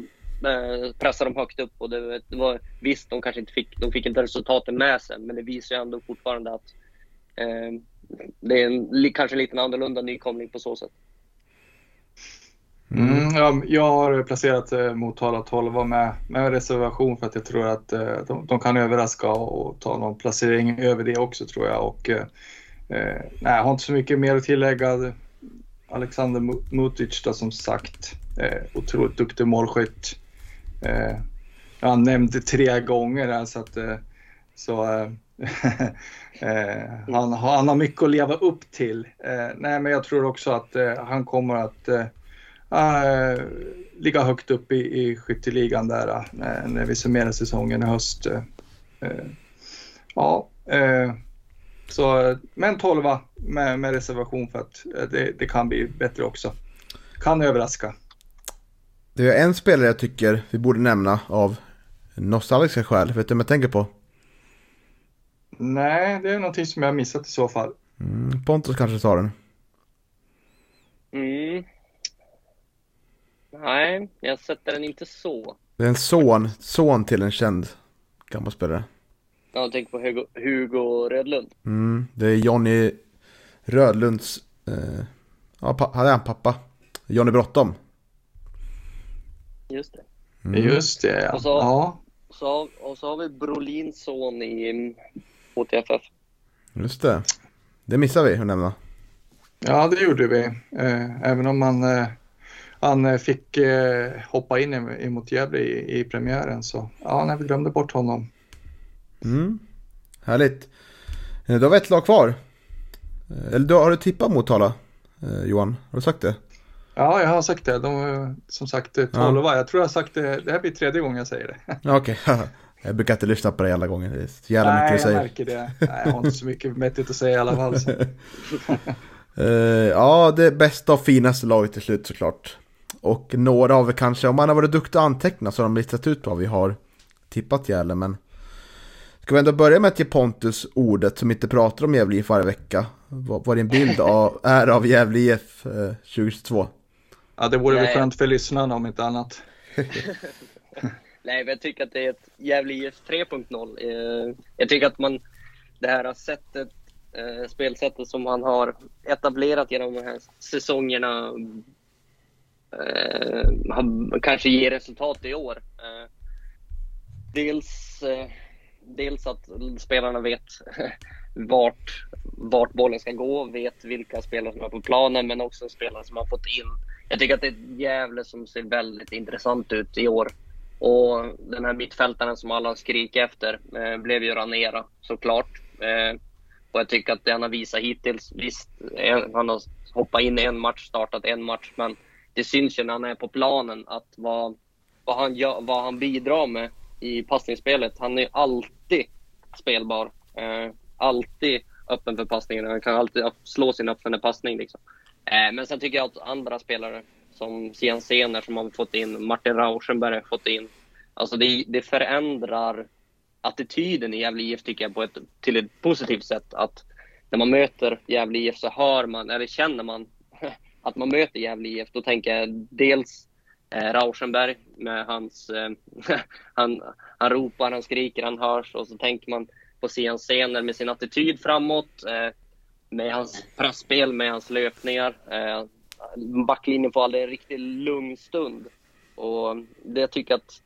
eh, pressade dem högt upp och det, det var visst, de kanske inte fick, de fick inte resultaten med sig, men det visar ju ändå fortfarande att eh, det är en, kanske en lite annorlunda nykomling på så sätt. Mm, ja, jag har placerat eh, Motala 12 med, med reservation för att jag tror att eh, de, de kan överraska och ta någon placering över det också tror jag. Och, eh, eh nej, jag har inte så mycket mer att tillägga. Alexander Mutic då, som sagt, eh, otroligt duktig målskytt. Eh, han nämnde tre gånger här så att eh, så, eh, eh, han, har- han har mycket att leva upp till. Eh, nej, men jag tror också att eh, han kommer att eh, eh ligga högt upp i, i skytteligan där eh, när, vi summerar säsongen i höst. Eh, ja, så, men 12 med, med reservation för att uh, det, det kan bli bättre också. Kan överraska. Det är en spelare jag tycker vi borde nämna av nostalgiska skäl. Vet du vem jag tänker på? Nej, det är någonting som jag har missat i så fall. Mm, Pontus kanske tar den. Mm. Nej, jag sätter den inte så. Det är en son, son till en känd gammal spelare. Jag tänker på Hugo, Hugo Rödlund. Mm, det är Jonny Rödlunds, eh, ja, han är han pappa. Jonny Bråttom. Just det. Mm. Just det, ja. Och så- ja. Så, och så har vi Brolins son i mm, HTFF. Just det. Det missar vi att nämna. Ja, det gjorde vi. Eh, även om han, eh, han eh, fick eh, hoppa in i- emot Gävle i, i premiären så ja, nej, vi glömde bort honom. Mm. Härligt. Eh, Då har ett lag kvar. Eh, Eller då har du tippat Motala, eh, Johan? Har du sagt det? Ja, jag har sagt det. De, som sagt, 12. Jag tror jag har sagt det. Det här blir tredje gången jag säger det. Ja, Okej, jag brukar inte lyssna på dig alla gånger. Det är så jävla Nej, mycket du jag säger. märker det. Nej, jag har inte så mycket vettigt att säga i alla fall. Eh, ja, det bästa och finaste laget till slut såklart. Och några av er kanske, om man har varit duktig att anteckna så har de listat ut vad vi har tippat Gävle. Men ska vi ändå börja med att ge Pontus ordet som inte pratar om Gävle IF varje vecka. Vad, vad din bild av, är av Gävle IF eh, 2022? Ja, det vore väl skönt för lyssnarna om inte annat. Nej, men jag tycker att det är ett Gävle IF 3.0. Eh, jag tycker att man, det här sättet, eh, spelsättet som man har etablerat genom de här säsongerna eh, kanske ger resultat i år. Dels, dels att spelarna vet vart, vart bollen ska gå, vet vilka spelare som är på planen, men också spelare som har fått in. Jag tycker att det är ett Gävle som ser väldigt intressant ut i år. Och den här mittfältaren som alla skriker efter eh, blev ju Ranera såklart. Eh, och jag tycker att det han har visat hittills, visst, eh, han har hoppat in i en match, startat en match, men det syns ju när han är på planen att vad, vad, han, gör, vad han bidrar med i passningsspelet. Han är alltid spelbar. Eh, alltid öppen för passningen. Han kan alltid slå sin öppna passning. Liksom. Eh, men sen tycker jag att andra spelare som Sian Sener som har fått in, Martin Rauschenberg har fått in. Alltså det, det förändrar attityden i Gävle IF tycker jag på ett, till ett positivt sätt. Att när man möter Gävle IF så hör man, eller känner man att man möter Gävle IF. Då tänker jag dels Eh, Rauschenberg med hans, eh, han, han ropar, han skriker, han hörs och så tänker man på Sian med sin attityd framåt. Eh, med hans pressspel, med hans löpningar. Eh, backlinjen får aldrig en riktigt lugn stund. Och det jag tycker att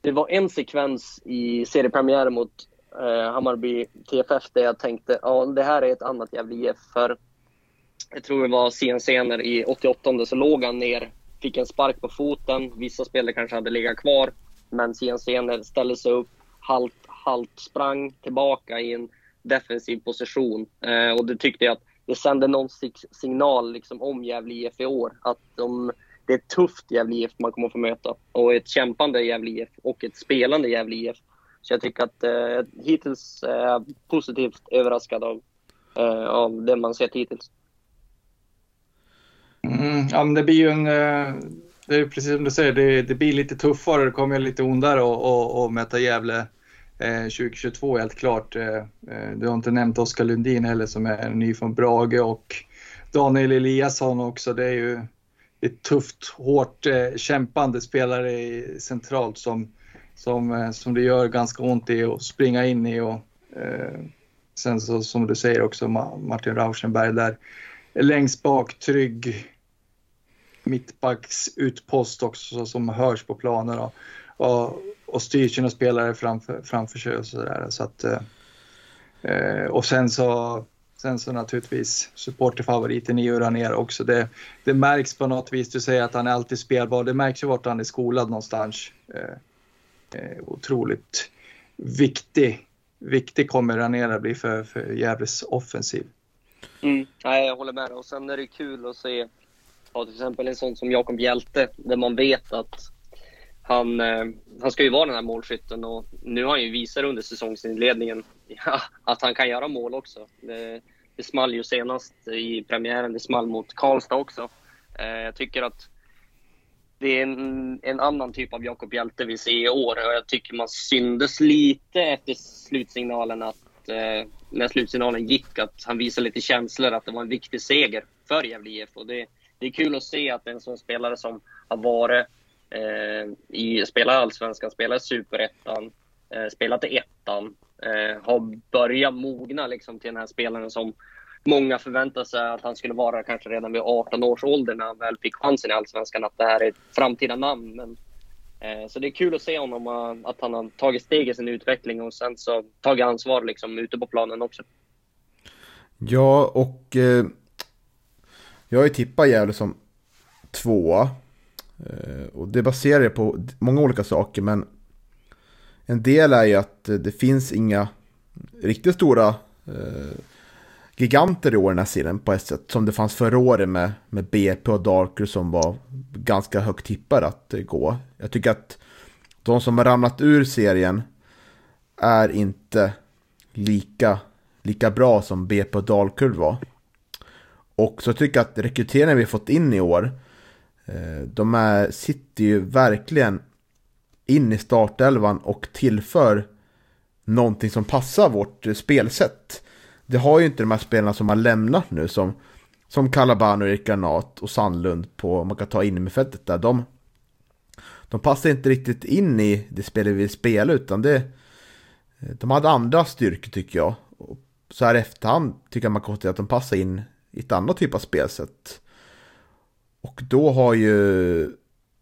det var en sekvens i seriepremiären mot eh, Hammarby TFF där jag tänkte ja det här är ett annat jävla IF. För jag tror det var scener i 88 så låg han ner, fick en spark på foten. Vissa spelare kanske hade legat kvar. Men CNC ställde sig upp, halt, halt sprang tillbaka i en defensiv position. Eh, och det tyckte jag att det sände någon signal liksom om Gävle IF i år. Att de, det är ett tufft Gävle IF man kommer att få möta. Och ett kämpande Gävle IF och ett spelande Gävle IF. Så jag tycker att eh, hittills är jag positivt överraskad av, eh, av det man sett hittills. Mm, ja, men det blir ju en... Eh, det är precis som du säger, det, det blir lite tuffare. Det kommer lite ondare att möta Gävle eh, 2022 helt klart. Eh, eh, du har inte nämnt Oskar Lundin heller som är ny från Brage och Daniel Eliasson också. Det är ju ett tufft, hårt kämpande spelare centralt som, som, som det gör ganska ont i att springa in i. Och, sen så som du säger också Martin Rauschenberg där längst bak trygg mittbacksutpost också som hörs på planen. Och, och styr sina spelare framför, framför sig och sådär. Så att, eh, eh, och sen så, sen så naturligtvis supporterfavoriten i Uraner också. Det, det märks på något vis, du säger att han är alltid spelbar. Det märks ju vart han är skolad någonstans. Eh, eh, otroligt viktig, viktig kommer Ranera bli för, för Gävles offensiv. Mm, nej, jag håller med. Och sen är det kul att se ja, till exempel en sån som Jakob Hjälte där man vet att han, eh, han ska ju vara den här målskytten och nu har han ju visat under säsongsinledningen ja, att han kan göra mål också. Det, det small ju senast i premiären, det small mot Karlstad också. Eh, jag tycker att det är en, en annan typ av Jakob Hjälte vi ser i år och jag tycker man syndes lite efter slutsignalen att eh, när slutsignalen gick att han visade lite känslor att det var en viktig seger för Gävle IF och det, det är kul att se att en sån spelare som har varit eh, i, spelar allsvenskan, spelar superettan, eh, spelat i ettan. Eh, har börjat mogna liksom till den här spelaren som många förväntade sig att han skulle vara kanske redan vid 18 års ålder när han väl fick chansen i Allsvenskan, att det här är ett framtida namn. Men, eh, så det är kul att se honom, eh, att han har tagit steg i sin utveckling och sen så tagit ansvar liksom ute på planen också. Ja, och eh, jag har ju tippat Gävle som tvåa eh, och det baserar jag på många olika saker, men en del är ju att eh, det finns inga riktigt stora eh, giganter i år den här serien på ett sätt. Som det fanns förra året med, med BP och Darker som var ganska högt tippade att eh, gå. Jag tycker att de som har ramlat ur serien är inte lika, lika bra som BP och Dalkurd var. Och så tycker jag att rekryteringen vi fått in i år eh, de är, sitter ju verkligen in i startelvan och tillför någonting som passar vårt eh, spelsätt. Det har ju inte de här spelarna som har lämnat nu som, som Calabano, Erik Granat och Sandlund på, man kan ta in med fältet där. De, de passar inte riktigt in i det spel vi vill spela utan det, eh, de hade andra styrkor tycker jag. Och så här efterhand tycker jag man konstaterar att de passar in i ett annat typ av spelsätt. Och då har ju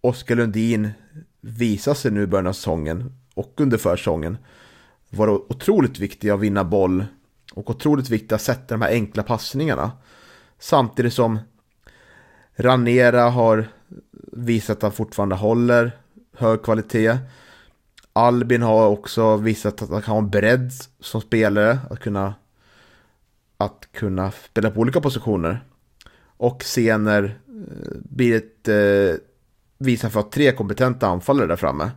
Oskar Lundin visat sig nu i början av säsongen och under försäsongen vara otroligt viktig att vinna boll och otroligt viktigt att sätta de här enkla passningarna. Samtidigt som Ranera har visat att han fortfarande håller hög kvalitet. Albin har också visat att han kan ha en bredd som spelare, att kunna, att kunna spela på olika positioner. Och Sener eh, blir ett, eh, visar för att tre kompetenta anfallare där framme.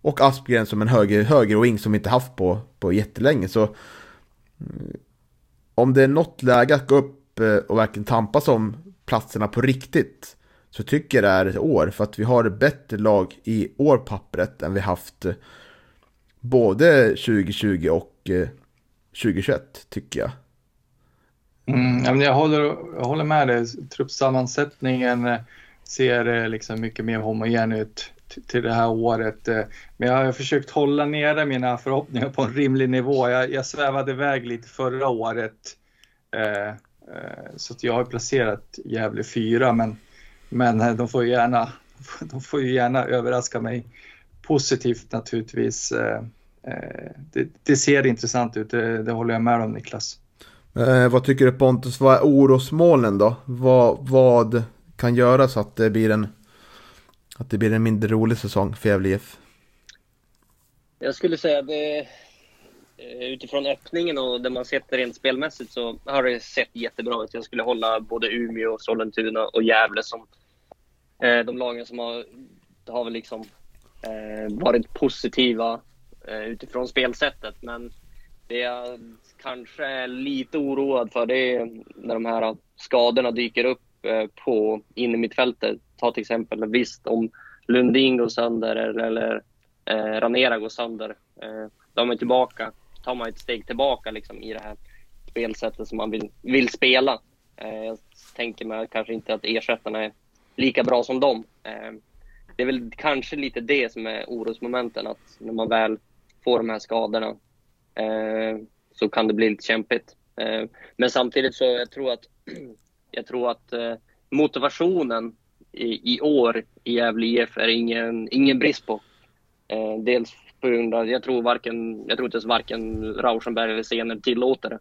Och Aspgren som en höger, höger wing som vi inte haft på, på jättelänge. Så mm, om det är något läge att gå upp eh, och verkligen tampas om platserna på riktigt så tycker jag det är ett år för att vi har ett bättre lag i år pappret än vi haft eh, både 2020 och 2021 tycker jag. Mm, jag, håller, jag håller med dig. Truppsammansättningen eh, ser eh, liksom mycket mer homogen ut till det här året. Eh. Men jag har försökt hålla nere mina förhoppningar på en rimlig nivå. Jag, jag svävade iväg lite förra året. Så jag har placerat Gävle fyra men men de får gärna, de får ju gärna överraska mig positivt naturligtvis. Det, det ser intressant ut, det, det, håller jag med om Niklas. Eh, vad tycker du Pontus, vad är orosmålen då? Vad, vad kan göra så att det blir en, att det blir en mindre rolig säsong för Gävle IF? Jag skulle säga att det, eh, utifrån öppningen och det man sett rent spelmässigt så har det sett jättebra ut. Jag skulle hålla både Umeå, Sollentuna och Gävle som Eh, de lagen som har, har väl liksom eh, varit positiva eh, utifrån spelsättet. Men det jag kanske är lite oroad för det är när de här skadorna dyker upp eh, på in i mittfältet. Ta till exempel visst om Lundin går sönder eller, eller eh, Ranera går sönder. Eh, då är man tillbaka, tar man ett steg tillbaka liksom, i det här spelsättet som man vill, vill spela. Eh, jag tänker mig kanske inte att ersättarna är lika bra som dem. Eh, det är väl kanske lite det som är orosmomenten, att när man väl får de här skadorna eh, så kan det bli lite kämpigt. Eh, men samtidigt så jag tror att jag tror att eh, motivationen i, i år i Gävle IF är ingen, ingen brist på. Eh, dels på grund av, jag tror varken, jag tror inte ens varken Rauschenberg eller Sener tillåter det.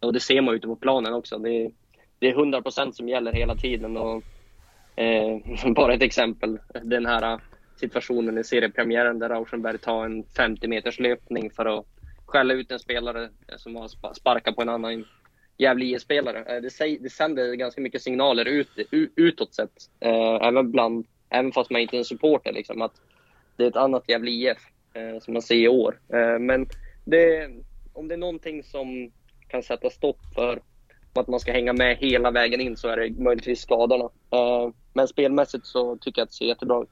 Och det ser man ute på planen också. Det, det är 100 procent som gäller hela tiden och Eh, bara ett exempel, den här situationen i seriepremiären där Rauschenberg tar en 50 meters löpning för att skälla ut en spelare eh, som har sparkat på en annan Gävle IF-spelare. Eh, det, det, det sänder ganska mycket signaler ut, utåt sett, eh, även, bland, även fast man inte är en supporter. Liksom, att det är ett annat Gävle IF eh, som man ser i år. Eh, men det, om det är någonting som kan sätta stopp för att man ska hänga med hela vägen in så är det möjligtvis skadorna. Eh, men spelmässigt så tycker jag att det ser jättebra ut.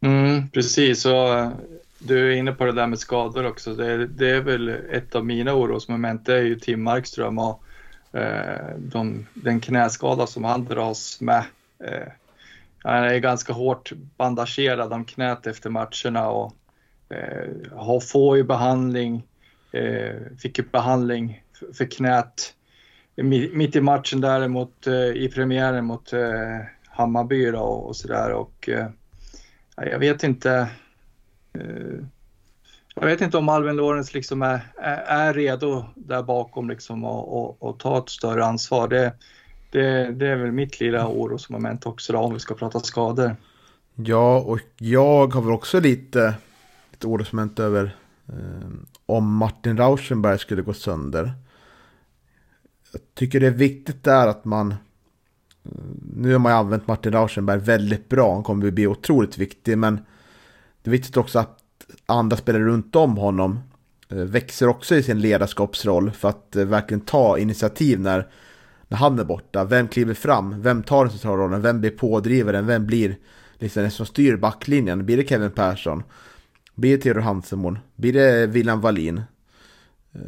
Mm, precis, och du är inne på det där med skador också. Det, det är väl ett av mina orosmoment, det är ju Tim Markström och eh, de, den knäskada som han dras med. Eh, han är ganska hårt bandagerad om knät efter matcherna och eh, får ju behandling, eh, fick ju behandling för, för knät mitt i matchen däremot eh, i premiären mot eh, Hammarby då, och sådär och eh, jag vet inte Eh, jag vet inte om Alvin Lorenz liksom är, är, redo där bakom liksom och, och, och ta ett större ansvar. Det, det, det är väl mitt lilla orosmoment också då, om vi ska prata skador. Ja, och jag har väl också lite ett orosmoment över eh, om Martin Rauschenberg skulle gå sönder jag tycker det är viktigt där att man eh, nu har man ju använt Martin Rauschenberg väldigt bra. Han kommer att bli otroligt viktig. Men det är viktigt också att andra spelare runt om honom eh, växer också i sin ledarskapsroll. För att eh, verkligen ta initiativ när, när han är borta. Vem kliver fram? Vem tar den centrala rollen? Vem blir pådrivaren? Vem blir liksom den som styr backlinjen? Blir det Kevin Persson? Blir det Theodor Hansemon? Blir det William Wallin? Eh,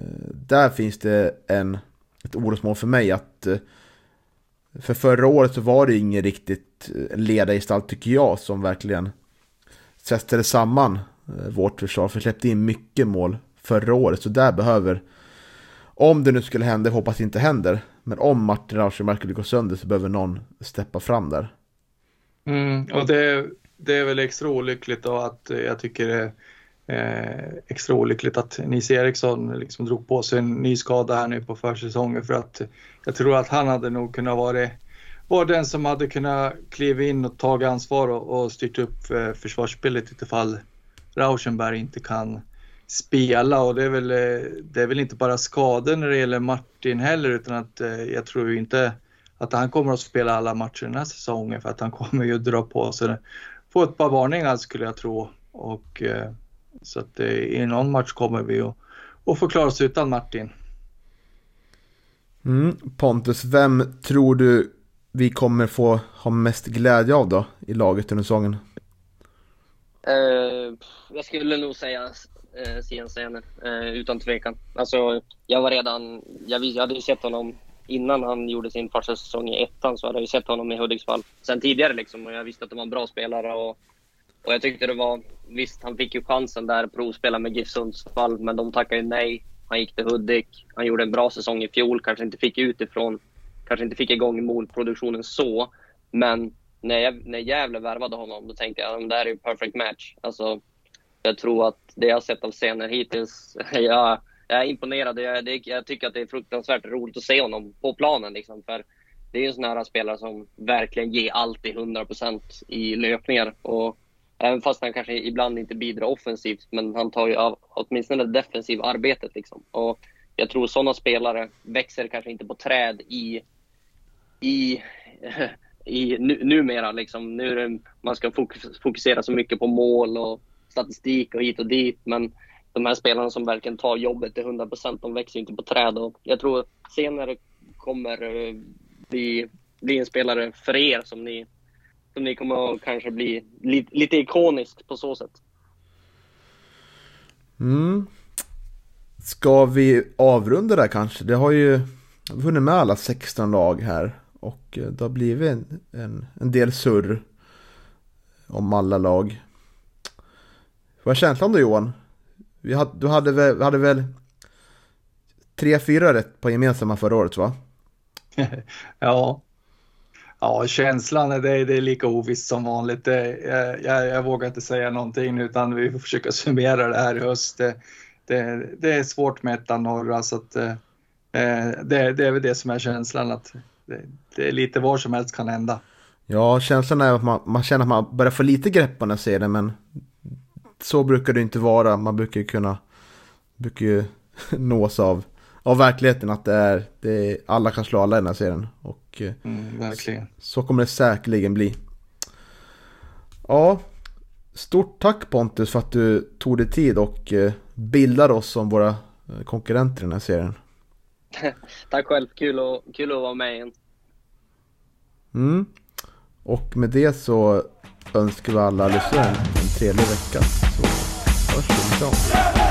där finns det en ett orosmål för mig att för förra året så var det ingen riktigt ledargestalt tycker jag som verkligen sätter samman eh, vårt försvar. För släppte in mycket mål förra året. Så där behöver, om det nu skulle hända, hoppas det inte händer. Men om Martin Rauschenberg skulle gå sönder så behöver någon steppa fram där. Mm, och det, det är väl extra olyckligt då att eh, jag tycker det är extra olyckligt att Nils Eriksson liksom drog på sig en ny skada här nu på försäsongen för att jag tror att han hade nog kunnat vara var den som hade kunnat kliva in och ta ansvar och, och styrt upp eh, försvarsspelet utifall Rauschenberg inte kan spela och det är väl, eh, det är väl inte bara skador när det gäller Martin heller utan att eh, jag tror ju inte att han kommer att spela alla matcher den här säsongen för att han kommer ju dra på sig få ett par varningar skulle jag tro och så att i någon match kommer vi att, att få klara oss utan Martin. Mm. Pontus, vem tror du vi kommer få ha mest glädje av då i laget under säsongen? Uh, jag skulle nog säga uh, Sian uh, utan tvekan. Alltså, jag var redan, jag, jag hade ju sett honom innan han gjorde sin första säsong i ettan så hade jag ju sett honom i Hudiksvall sen tidigare liksom och jag visste att det var en bra spelare och, och jag tyckte det var, visst han fick ju chansen där provspela med GIF Sundsvall men de tackade ju nej. Han gick till Hudik, han gjorde en bra säsong i fjol, kanske inte fick utifrån kanske inte fick igång målproduktionen så. Men när, jag, när Gävle värvade honom, då tänkte jag att det här är ju perfect match. Alltså, jag tror att det jag sett av scener hittills, jag, jag är imponerad. Jag, det, jag tycker att det är fruktansvärt roligt att se honom på planen. Liksom, för det är en sån här spelare som verkligen ger allt i 100% i löpningar. Och även fast han kanske ibland inte bidrar offensivt, men han tar ju av åtminstone det defensiva arbetet. Liksom. Och jag tror sådana spelare växer kanske inte på träd i i, i nu, numera. Liksom. Nu är det, man ska fokusera så mycket på mål och statistik och hit och dit. Men de här spelarna som verkligen tar jobbet till 100 procent, de växer inte på träd. Och jag tror senare kommer eh, bli, bli en spelare för er som ni, som ni kommer att kanske bli li, lite ikonisk på så sätt. Mm. Ska vi avrunda där kanske? Det har ju vunnit med alla 16 lag här. Och eh, det har blivit en, en, en del surr om alla lag. Vad är känslan då Johan? Vi hade, du hade väl, hade väl tre, fyra rätt på gemensamma förra året va? ja. Ja, känslan är, det, det är lika ovisst som vanligt. Det, jag, jag, jag, vågar inte säga någonting utan vi får försöka summera det här i höst. Det, det, det är svårt med ettan norra så att eh, eh det, det är väl det som är känslan att det, det är lite var som helst kan hända. Ja, känslan är att man, man känner att man börjar få lite grepp på när ser det, men så brukar det inte vara. Man brukar ju kunna brukar ju nås av, av verkligheten att det är, det är alla kan slå alla i den här serien. Och eh, mm, verkligen. Så, så kommer det säkerligen bli. Ja, stort tack Pontus för att du tog dig tid och eh, bildade oss som våra eh, konkurrenter i den här serien. Tack själv, kul, och, kul att vara med igen. Mm. Och med det så önskar vi alla lyssnare en trevlig vecka. Så hörs vi imorgon.